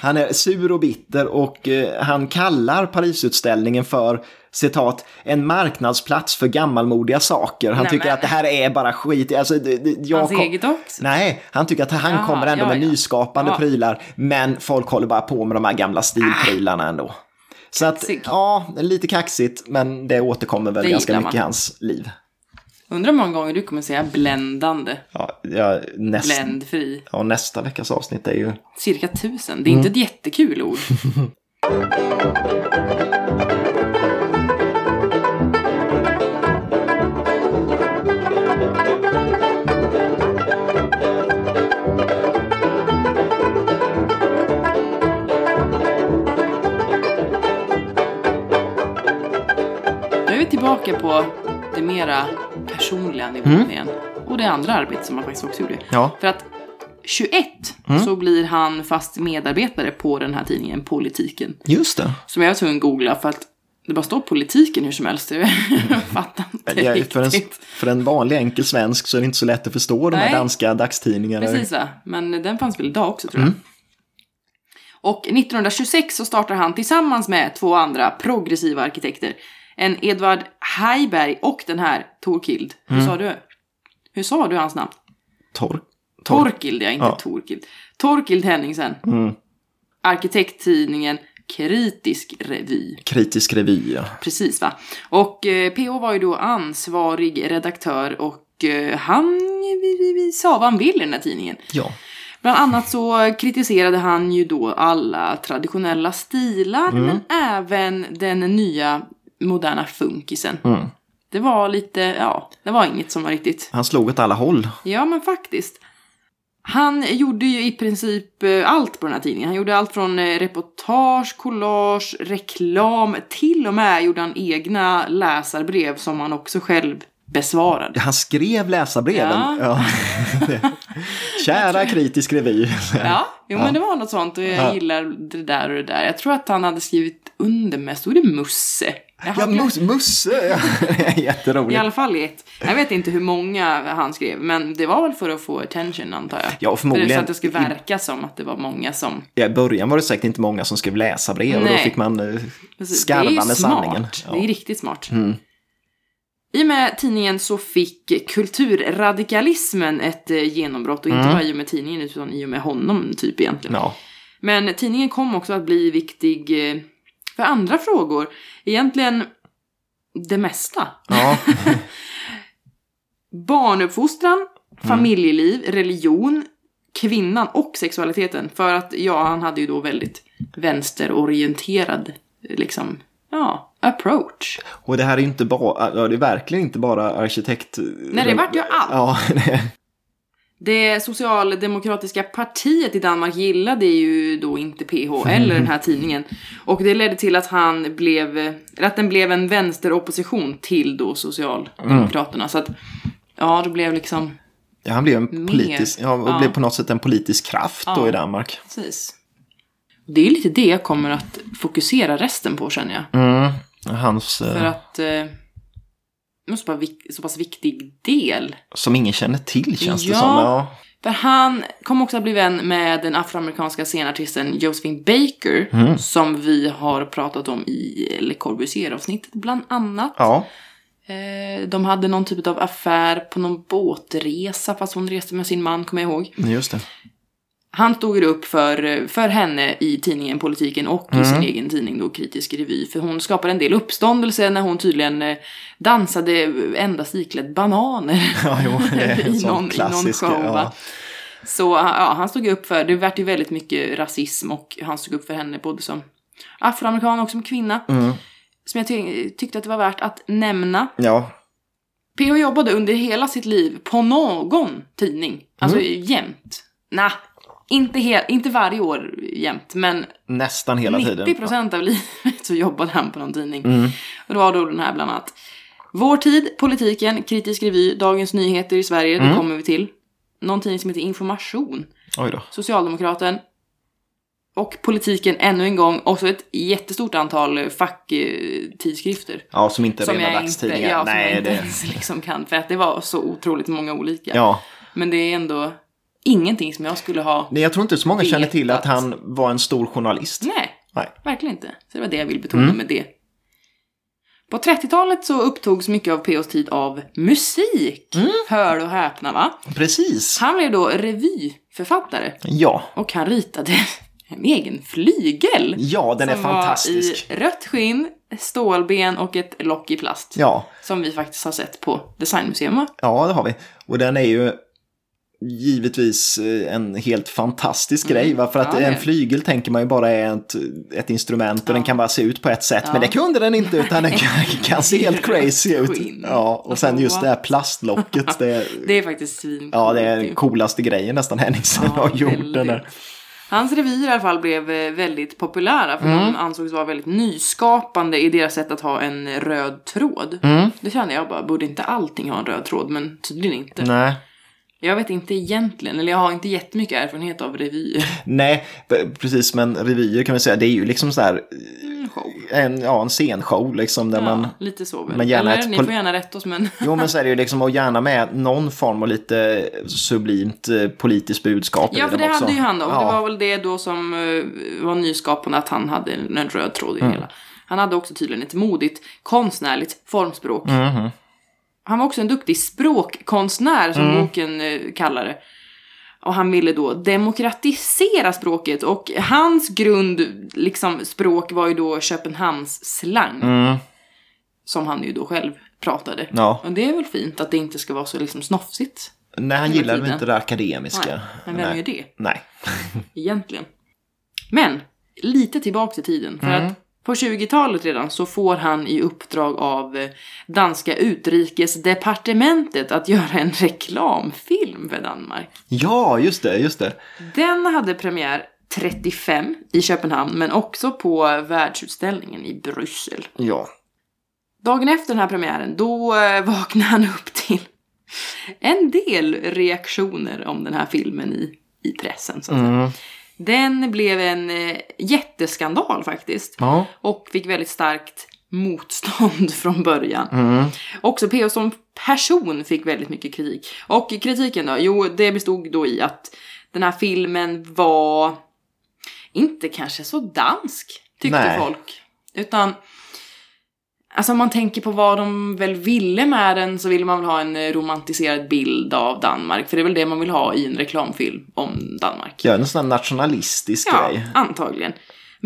Han är sur och bitter och eh, han kallar Parisutställningen för citat, en marknadsplats för gammalmodiga saker. Han Nej, tycker men... att det här är bara skit. Alltså, jag Hans kom... eget också? Nej, han tycker att han Jaha, kommer ändå ja, med ja. nyskapande ja. prylar. Men folk håller bara på med de här gamla stilprylarna äh. ändå. Så att, ja, lite kaxigt, men det återkommer väl det ganska mycket i hans liv. Undrar hur många gånger du kommer säga bländande. Ja, ja, näst, Bländfri. Ja, nästa veckas avsnitt är ju... Cirka tusen. Det är mm. inte ett jättekul ord. Nu är vi tillbaka på det mera personliga nivån mm. igen. Och det andra arbetet som han faktiskt också gjorde. Ja. För att 21 mm. så blir han fast medarbetare på den här tidningen Politiken. Just det. Som jag var tvungen att googla för att det bara står politiken hur som helst. Jag fattar inte ja, riktigt. För en, för en vanlig enkel svensk så är det inte så lätt att förstå de här danska dagstidningarna. Precis va, men den fanns väl idag också tror jag. Mm. Och 1926 så startar han tillsammans med två andra progressiva arkitekter en Edvard Heiberg och den här Torkild. Hur mm. sa du? Hur sa du hans namn? Tor... Torkild, ja, inte Ja. Torkild. Torkild Henningsen. Mm. Arkitekttidningen Kritisk Revy. Kritisk revy, ja. Precis va. Och eh, PH var ju då ansvarig redaktör och eh, han vi, vi, vi, sa vad han vill i den här tidningen. Ja. Bland annat så kritiserade han ju då alla traditionella stilar men även den nya moderna funkisen. Mm. Det var lite, ja, det var inget som var riktigt Han slog åt alla håll. Ja, men faktiskt. Han gjorde ju i princip eh, allt på den här tidningen. Han gjorde allt från eh, reportage, collage, reklam, till och med gjorde han egna läsarbrev som han också själv besvarade. Han skrev läsarbreven. Ja. Ja. Kära kritisk revy. Ja, jo men det var något sånt och jag Ja. gillar det där och det där. Jag tror att han hade skrivit under med, stod det Musse? Ja, mus, Musse. Ja. Är I Jätteroligt. alla fall i ett. Jag vet inte hur många han skrev, men det var väl för att få attention antar jag. Ja, och För det, så förmodligen. att det skulle verka som att det var många som Ja, I början var det säkert inte många som skrev läsarbrev och då Nej. fick man eh, skarva med sanningen. Det är Ja. riktigt smart. Mm. I och med tidningen så fick kulturradikalismen ett eh, genombrott och inte Mm. bara i och med tidningen utan i och med honom typ egentligen. Ja. Men tidningen kom också att bli viktig eh, för andra frågor. Egentligen det mesta. Ja. Barnuppfostran, Mm. familjeliv, religion, kvinnan och sexualiteten. För att ja, han hade ju då väldigt vänsterorienterad liksom, ja, approach. Och det här är inte bara, det är verkligen inte bara arkitekt... Nej, det vart ju allt. Ja, det, Det socialdemokratiska partiet i Danmark gillade ju då inte PH eller den här tidningen. Och det ledde till att han blev, att den blev en vänsteropposition till då Socialdemokraterna. Så att, ja, det blev liksom, ja, han blev en politisk, ja, och Ja. blev på något sätt en politisk kraft då Ja. i Danmark. precis. Det är lite det jag kommer att fokusera resten på känner jag. Mm. Hans, eh, För att, eh, måste vara vik- så pass viktig del som ingen känner till känns det Ja. som. Ja. För han kom också att bli vän med den afroamerikanska scenartisten Josephine Baker. Mm. Som vi har pratat om i Le Corbusier-avsnittet bland annat. ja. Eh, de hade någon typ av affär på någon båtresa fast hon reste med sin man, kommer jag ihåg. just det. Han stod upp för, för henne i tidningen Politiken och i sin egen tidning då Kritisk Revy. För hon skapade en del uppståndelse när hon tydligen eh, dansade endast iklädd bananer. Ja, jo, det är en I någon- i någon klassisk. show, ja. Så ja, han stod upp för, det vart ju väldigt mycket rasism och han stod upp för henne både som afroamerikan och som kvinna. Mm. Som jag ty- tyckte att det var värt att nämna. ja. PH jobbade under hela sitt liv på någon tidning. Alltså Mm. jämt. Nah, inte, he- inte varje år jämt, men Nästan hela 90 tiden. procent av livet så jobbade han på någon tidning. Mm. Och det var då den här bland annat. Vår tid, politiken, kritisk revy, Dagens Nyheter i Sverige, Mm. det kommer vi till. Någon tidning som heter Information, Oj då. Socialdemokraten. Och politiken ännu en gång, och så ett jättestort antal facktidskrifter. Ja, som inte är Som rena dagstidningar. ja, som Nej, jag inte det... ens liksom kan, för att det var så otroligt många olika. Ja. Men det är ändå ingenting som jag skulle ha... Nej, jag tror inte så många känner till att Vetat. han var en stor journalist. Nej, Nej. verkligen inte. Så det var det jag vill betona Mm. med det. På 30-talet så upptogs mycket av POs tid av musik. Mm. Hör och häpna va? Precis. Han blev då revyförfattare Ja. och han ritade en egen flygel. Ja, den är fantastisk. var i rött skinn, stålben och ett lock i plast. Ja. Som vi faktiskt har sett på Designmuseum va? Ja, det har vi. Och den är ju givetvis eh, en helt fantastisk grej. Va? För att Mm. Ja, en flygel tänker man ju bara är ett, ett instrument och Ja. den kan bara se ut på ett sätt. Ja. Men det kunde den inte utan den kan, kan se helt crazy ut. Ja, och sen just det här plastlocket. Det, är- Det är faktiskt svin. ja, det är den coolaste grejen nästan Henningsen har gjort. Den där. Hans revyer i alla fall blev eh, väldigt populära för Mm. de ansågs vara väldigt nyskapande i deras sätt att ha en röd tråd. Mm. Det kände jag bara, borde inte allting ha en röd tråd? Men tydligen inte. Nej. Jag vet inte egentligen, eller jag har inte jättemycket erfarenhet av revyer. Nej, precis, men revyer kan vi säga, det är ju liksom så här Mm, en, ja, en scenshow liksom där man Ja, lite så väl. men gärna eller ett ni får gärna rätta oss men... Jo men så är det ju liksom och gärna med någon form av lite sublimt eh, politiskt budskap Ja, för det också. hade ju han då. Ja. Det var väl det då som eh, var nyskapande att han hade en röd tråd i Mm. hela. Han hade också tydligen ett modigt konstnärligt formspråk. Mhm. Han var också en duktig språkkonstnär som Mm. boken eh, kallar det. Och han ville då demokratisera språket och hans grund, liksom språk var ju då Köpenhamns slang. Mm. Som han ju då själv pratade. Ja. Och det är väl fint att det inte ska vara så liksom snofsigt. Nej, han gillade väl inte det akademiska. Nej, men vem Nej. är det? Nej. egentligen. Men, lite tillbaka i tiden. För Mm. att på 20-talet redan så får han i uppdrag av eh, danska utrikesdepartementet att göra en reklamfilm för Danmark. Ja, just det, just det. Den hade premiär 35 i Köpenhamn men också på världsutställningen i Bryssel. Ja. Dagen efter den här premiären då eh, vaknade han upp till en del reaktioner om den här filmen i, i pressen. Så att säga. Den blev en eh, jätteskandal faktiskt. Ja. Och fick väldigt starkt motstånd från början. Mm. Också P.O. som person fick väldigt mycket kritik. Och kritiken då? Jo, det bestod då i att den här filmen var inte kanske så dansk, tyckte Nej. folk. Utan, alltså om man tänker på vad de väl ville med den så ville man väl ha en eh, romantiserad bild av Danmark. För det är väl det man vill ha i en reklamfilm om Danmark. Ja, en sån här nationalistisk Ja, grej. antagligen.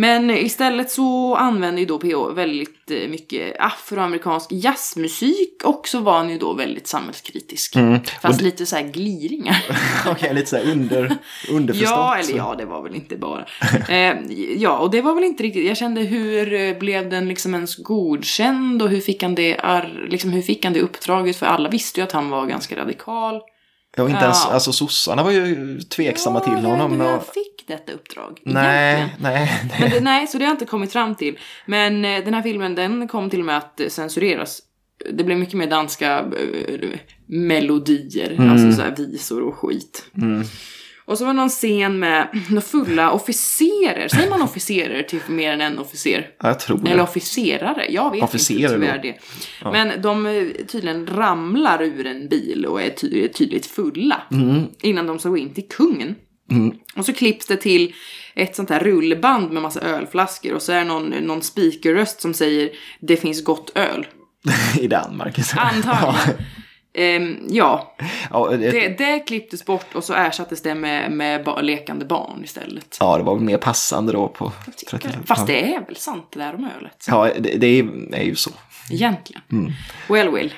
Men istället så använder ju då PH väldigt eh, mycket afroamerikansk jazzmusik och så var han ju då väldigt samhällskritisk. Mm. Fast lite så här gliringar. Okej, lite så här under, underförstått. ja, eller ja, det var väl inte bara. Eh, ja, och det var väl inte riktigt, jag kände hur eh, blev den liksom ens godkänd och hur fick han det, liksom, hur fick han det uppdraget? För alla visste ju att han var ganska radikal. Ja, och inte Ja. ens, alltså sossarna var ju tveksamma till Ja, jag vet honom. han Och... fick detta uppdrag. Nej, egentligen. nej, Men nej. det, nej, så det har jag inte kommit fram till. Men eh, den här filmen, den kom till och med att censureras. Det blev mycket mer danska eh, melodier, Mm. alltså så visor och skit. Mm. Och så var det någon scen med några fulla officerer. Säger man officerer till mer än en officer? Ja, jag tror Eller det. officerare? Jag vet Officerer inte tyvärr det. Men de eh, tydligen ramlar ur en bil och är ty- tydligt fulla. Mm. Innan de ska gå in till kungen. Mm. Och så klipps det till ett sånt här rullband med massa ölflaskor och så är det någon, någon speakerröst som säger det finns gott öl. I Danmark. Antagligen. Ehm, ja, Ja, det, det, det klipptes bort och så ersattes det med, med ba- lekande barn istället. ja, det var väl mer passande då på Tycker 30 jag. Fast det är väl sant det där om ölet? Ja, det, det är, ju så. Egentligen. Mm. Well, well.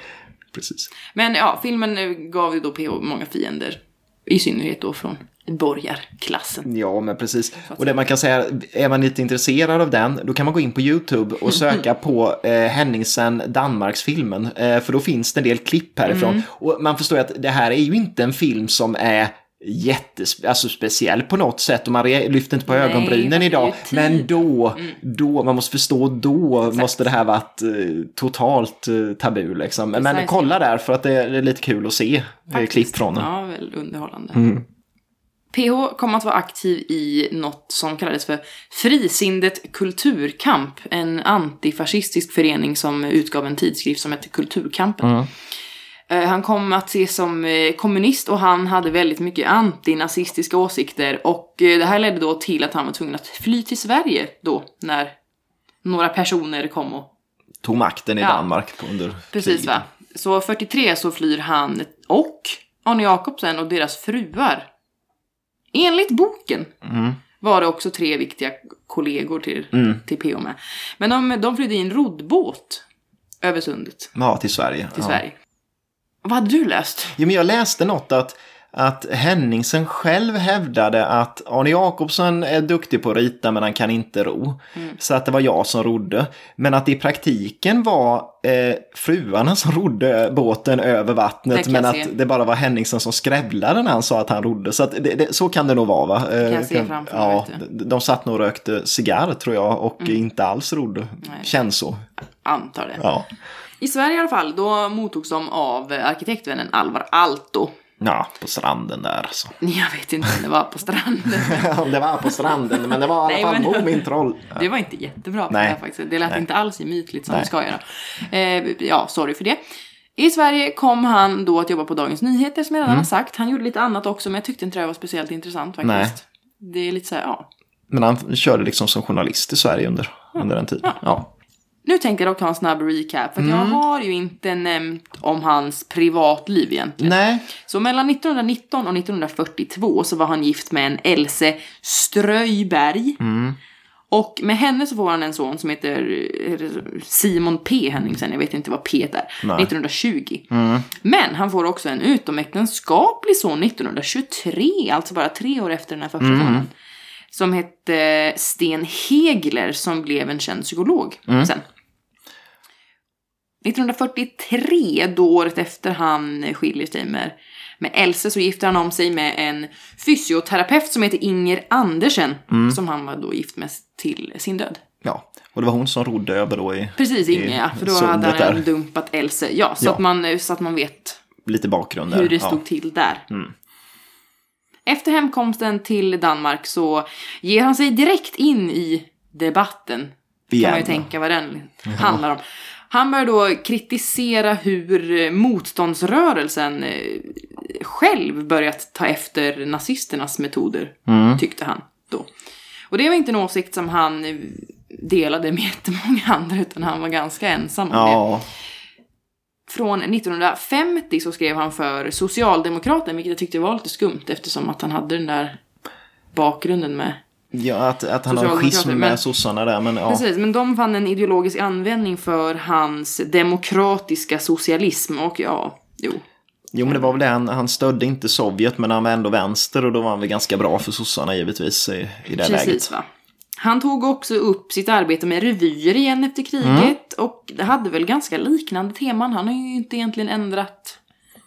Precis. Men ja, filmen eh, gav ju då PH många fiender. I synnerhet då från borgarklassen. Ja, men precis. Och det man kan säga, är man lite intresserad av den, då kan man gå in på YouTube och söka på eh, Henningsen Danmarksfilmen. Eh, för då finns det en del klipp härifrån. Mm. Och man förstår ju att det här är ju inte en film som är jättes, alltså speciell på något sätt och man lyfter inte på Nej, ögonbrynen idag. Men då, då, man måste förstå, då måste det här varit eh, totalt eh, tabu liksom. Men Precis. kolla där för att det är, det är lite kul att se eh, Faktiskt. klipp från den. Ja, väl underhållande. Mm. PH kom att vara aktiv i något som kallades för Frisindet Kulturkamp. En antifascistisk förening som utgav en tidskrift som hette Kulturkampen. Mm. Eh, Han kom att ses som eh, kommunist och han hade väldigt mycket antinazistiska åsikter. Och eh, det här ledde då till att han var tvungen att fly till Sverige då, när några personer kom och Tog makten i Ja. Danmark under Precis kriget. va. Så 43 så flyr han och Arne Jacobsen och deras fruar. Enligt boken Mm. var det också tre viktiga kollegor till, Mm. till PO med. Men de, de flydde i en roddbåt över sundet Ja, till Sverige. till ja. Sverige. Vad hade du läst? Ja, men jag läste något att, att Henningsen själv hävdade att Arne Jacobsson är duktig på att rita men han kan inte ro. Mm. Så att det var jag som rodde. Men att det i praktiken var eh, fruarna som rodde båten över vattnet. kan Men att se. det bara var Henningsen som skrävlade när han sa att han rodde. Så, att det, det, så kan det nog vara va? Eh, jag se framför ja. Mm. de, satt nog och rökte cigarr tror jag och inte alls rodde. Känns så. Antar det. Ja. I Sverige i alla fall, då mottogs de av arkitektvännen Alvar Aalto. Ja, på stranden där alltså. Jag vet inte om det var på stranden. Om det var på stranden, men det var i Nej, alla fall men- mot min troll. Det var inte jättebra på Nej. det här faktiskt. Det lät Nej. inte alls gemytligt som Nej. det ska göra. Eh, ja, sorry för det. I Sverige kom han då att jobba på Dagens Nyheter som jag redan har sagt. Han gjorde lite annat också men jag tyckte inte det var speciellt intressant faktiskt. Det är lite så här, ja. Men han körde liksom som journalist i Sverige under, under den tiden. Ja. Nu tänkte jag dock ta en snabb recap, för att jag har ju inte nämnt om hans privatliv egentligen. Nej, Så mellan 1919 och 1942 så var han gift med en Else Ströjberg. Och med henne så får han en son som heter Simon P. Henningsen, jag vet inte vad P är, 1920. Men han får också en utomäktenskaplig son 1923, alltså bara tre år efter den här första sonen. Som hette Sten Hegler som blev en känd psykolog sen. 1943, då året efter han skiljer sig med, med Else, så gifter han om sig med en fysioterapeut som heter Inger Andersen. Som han var då gift med till sin död. ja. Och det var hon som rodde över då i Precis, Inger ja, för då hade han där. dumpat Else. Ja, så, Ja. Att man, så att man vet Lite bakgrund där. hur det ja. stod till där. Efter hemkomsten till Danmark så ger han sig direkt in i debatten. Kan Igen. man ju tänka vad den handlar om. Han börjar då kritisera hur eh, motståndsrörelsen eh, själv börjat ta efter nazisternas metoder, Mm. tyckte han då. Och det var inte en åsikt som han eh, delade med jättemånga andra, utan han var ganska ensam om det. Från 1950 så skrev han för Socialdemokraten, vilket jag tyckte var lite skumt eftersom att han hade den där bakgrunden med... ja att, att han har en schism med men- sossarna där. Men ja. Precis, men de fann en ideologisk användning för hans demokratiska socialism och ja, jo. Jo men det var väl det, han, han stödde inte Sovjet men han var ändå vänster och då var han väl ganska bra för sossarna givetvis i, i det läget. Precis va. Han tog också upp sitt arbete med revyer igen efter kriget och det hade väl ganska liknande teman. Han har ju inte egentligen ändrat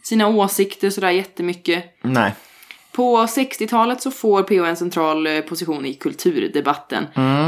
sina åsikter sådär jättemycket. Nej, På 60-talet så får PO en central eh, position i kulturdebatten.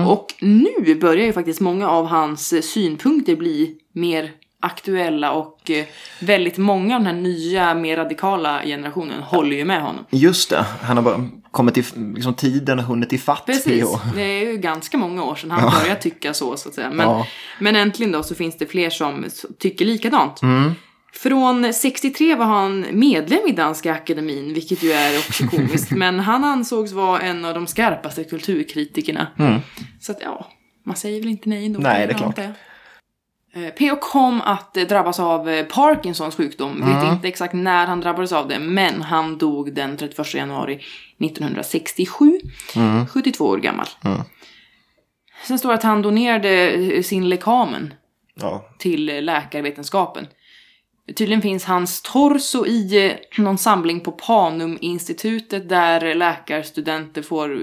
Och nu börjar ju faktiskt många av hans eh, synpunkter bli mer aktuella och eh, väldigt många av den här nya, mer radikala generationen håller ju med honom. just det. Han har bara kommit i liksom, tiden och hunnit ifatt Precis, det är ju ganska många år sedan han började tycka så, så att säga. Men, Ja. men äntligen då så finns det fler som tycker likadant. Mm. Från 63 var han medlem i Danska akademin, vilket ju är också komiskt. men han ansågs vara en av de skarpaste kulturkritikerna. Så att ja, man säger väl inte nej ändå. Mm. Nej, det är klart. jag. Eh, P.O. kom att eh, drabbas av eh, Parkinsons sjukdom. Mm. Vet inte exakt när han drabbades av det, men han dog den 31 januari 1967. Mm. 72 år gammal. Sen står det att han donerade sin lekamen Ja, till läkarvetenskapen. Tydligen finns hans torso i någon samling på Panum-institutet där läkarstudenter får,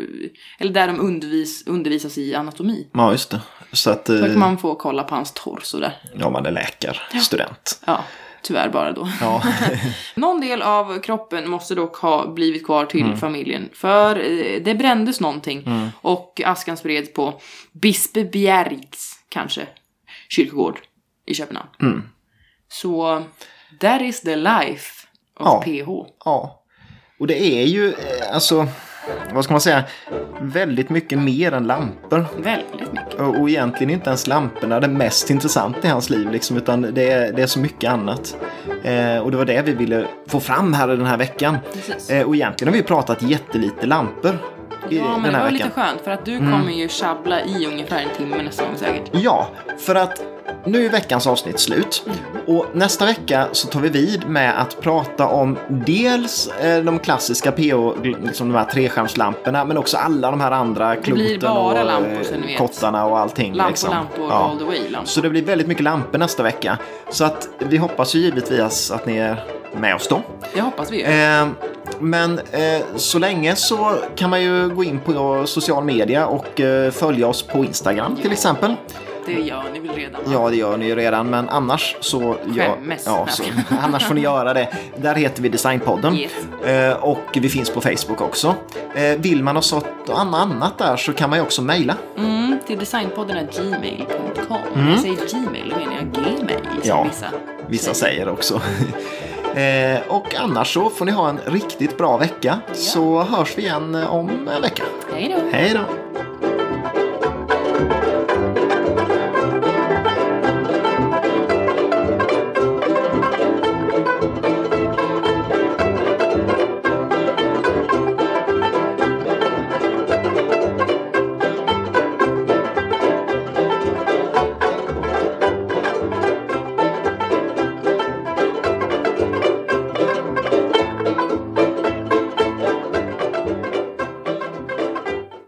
eller där de undervis, undervisas i anatomi. ja just det. Så att, Så eh, att man får kolla på hans torso där. ja man är läkarstudent. Ja, tyvärr bara då. Ja. Någon del av kroppen måste dock ha blivit kvar till familjen. För eh, det brändes någonting. Och askan spreds på Bispebjergs, kanske, kyrkogård i Köpenhamn. Så, that is the life of Ja. PH. ja. Och det är ju, eh, alltså, vad ska man säga, väldigt mycket mer än lampor. Väldigt mycket. Och, och egentligen inte ens lamporna det mest intressanta i hans liv, liksom, utan det är, det är så mycket annat. Eh, och det var det vi ville få fram här den här veckan. Eh, och egentligen har vi pratat jättelite lampor i Ja, men den det var veckan. lite skönt för att du kommer ju tjabbla i ungefär en timme nästa gång säkert. Ja, för att nu är veckans avsnitt slut. Och nästa vecka så tar vi vid med att prata om dels eh, de klassiska PO, liksom de här treskärmslamporna, men också alla de här andra kloten och lampor eh, vet. kottarna och allting. Lampor, liksom. lampor, Ja. all the way lampor. Så det blir väldigt mycket lampor nästa vecka. Så att vi hoppas ju givetvis att ni är med oss då. Det hoppas vi ju. Eh, men eh, så länge så kan man ju gå in på social media och eh, följa oss på Instagram till exempel. Det gör ni väl redan? va? Ja, det gör ni ju redan, men annars så... Ja, ja, så, annars får ni göra det. Där heter vi Designpodden. Yes. Eh, och vi finns på Facebook också. Eh, vill man ha sånt och annat där så kan man ju också mejla. Mm, till designpodden gmail.com. När jag säger gmail, då menar jag gmail. Ja, vissa, Vissa säger också. eh, och annars så får ni ha en riktigt bra vecka. Så hörs vi igen om en vecka. Hej då! Hej då!